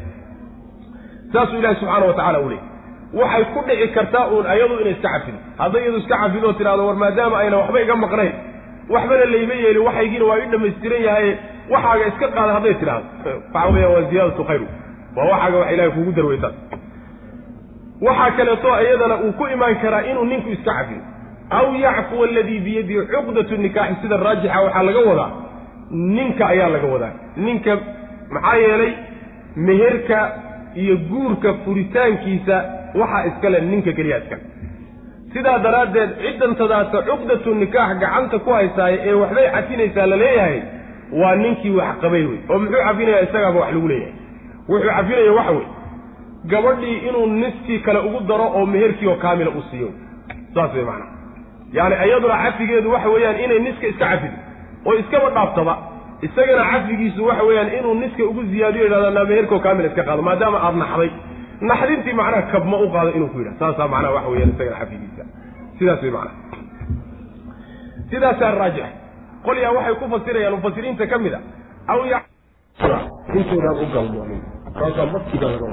saasuu ilahi subxaana wa tacala u leeyy waxay ku dhici kartaa uun ayadu inay iska cafido hadday iyadu iska cafido oo tidhahdo war maadaama ayna waxba iga maqnayn waxbana layma yeelin waxaygiina waa i dhammaystiran yahay waxaaga iska qaada hadday tidhahdo waxa weeyaan waa ziyaadatu khayr waa waxaaga wax ilahay kugu darweytaan waxaa kaleeto iyadana uu ku imaan karaa inuu ninku iska cafiyo aw yacfuwa aladii biyadihi cuqdatu nikaaxi sida raajixa waxaa laga wadaa ninka ayaa laga wadaa. Ninka maxaa yeelay meherka iyo guurka furitaankiisa waxaa iskale ninka keliya iskale sidaa daraaddeed ciddantadaasa cuqdatu nikaax gacanta ku haysaaye ee waxbay cafinaysaa la leeyahay waa ninkii wax qabay wey. Oo muxuu cafinayaa isagaaba wax lagu leeyahay? Wuxuu cafinaya waxa wey. Gabadhii inuu niskii kale ugu daro oo meherkii oo kaamila u siiyo. Saas wey macnaa yacni iyaduna cafigeedu waxa weeyaan inay niska iska cafido oo iskaba dhaaftaba isagana cafigiisu waxa weeyaan inuu niska ugu ziyaadiyo yidhahda naa meherkoo kaamila iska qaado maadaama aada naxday. Naxdintii macnaha kabma u qaado inuu ku yidhah saasaa macnaha waxa weyaan isagana cafigiisa sidaas wey macnaha. Sidaasaa raajix. Qolyaa waxay ku fasirayaan mufasiriinta ka mid a aw intaydaan u galmoonin. Kaasaa maskiga laga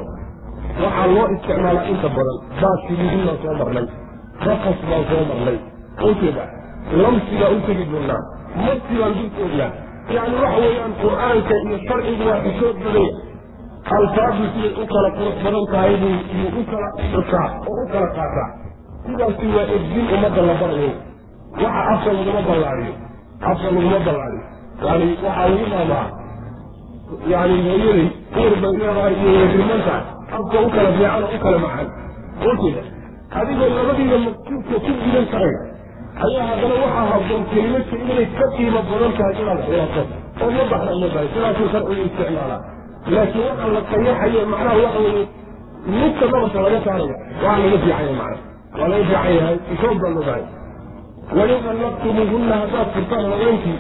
waxaa loo isticmaalaa inta badan. Baasiligin baan soo marnay. Rafas baan soo marnay. Ujeeda lamsigaa u tegi doonaa. Baan dul joognaa yani waxa weeyaan qur'aanka iyo sharcigu waa xishood badaya alfaadu siday u kala qurux badan tahay buu yuu u kala xusaa oo u kala qaataa. Sidaasi waa edbin ummadda la barayo waxa afka laguma ballaariyo afka laguma ballaariyo yani waxaa lagu maamaa yani hooyaday uur bay iyo weedrimantahay afka u kala fiican oo u kala macaan. Ojeeda adigoo labadiiba maqsuudka ku gudan karay ayaa haddana waxaa habboon kelimad inay ka qiimo badan tahay inaad xulato oo ma baxda uma bahay sidaasuu sharcigu isticmaalaa. Laakiin waxaa la qayaxayo macnaha waxa weeye midka nabarka laga saaraya waa laga fiicanya macna waa laga fiican yahay ishood baa logahay wain haddaad furtaan haweenkii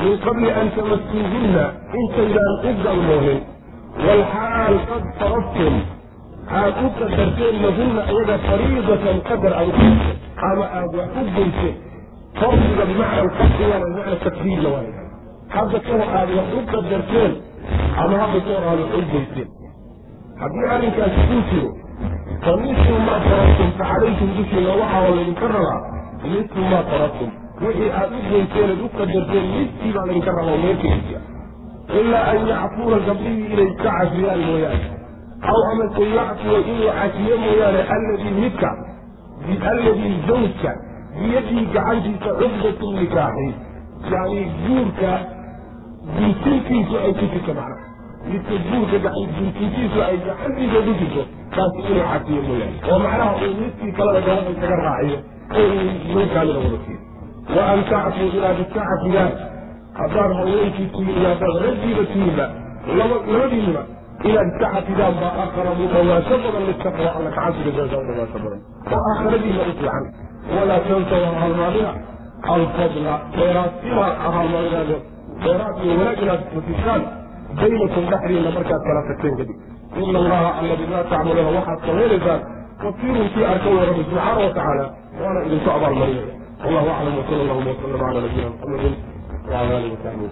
min qabli an tamasuuhunna intaydaan u galmoonin walxaal qad faraftum aad u qadarteen lahunna iyaga fariidatan qadar aad u ama aad wax u geyseen fardiga bimacna alqasdi waa bimacna takdiirna waa hadda kahor aad wax u qadarteen ama hadda kahor aad wax u geyseen haddii arrinkaasi uu jiro fa maa taraktum fa dushiina waxaa laydinka rabaa. Nisfu maa taraktum wixii aad u geyseen aad u qadarteen niskii baa laydinka rabaa meelkiisa ilaa an yacfuuna gabdhihii inay ka cafiyaan mooyaane aw amase yacfuwa inuu cafiyo mooyaane alladii midka alladii zawjka biyadii gacantiisa cugdatu nikaaxi yani guurka guntintiisu ay ku jirto macna midka guurka guntintiisu ay gacantiisa ku jirto kaasi inuu cafiyo mooyaane oo macnaha uu midkii kalena gabadha isaga raaciyo oo uu lowkaamida wada siiyo wa an tacfuu inaad iska cafidaan haddaad haweenkii tihiin iyo haddaad raggiiba tihiinba labadiinaba inaad iska cafidaan baa aqrabu dhawaansho badan litaqwa alla kacabsiga jeesa u dhawaansho badan oo aakhiradiina u fiican walaa tansaw halmaamina alfadla dheeraad inaad halmaaminaado dheeraad iyo wanaag inaad fasisaan baynakum dhexdiina markaad kala tagteen kadib ina allaha alla bimaa tacmaluuna waxaad samaynaysaan kasiirun kii arka wey rabbi subxaana wa tacaala waana idinku abaalmarinaya wallahu aclam wasala allahuma wasalam cala nabiyina muxamedin وعلى اله وصحبه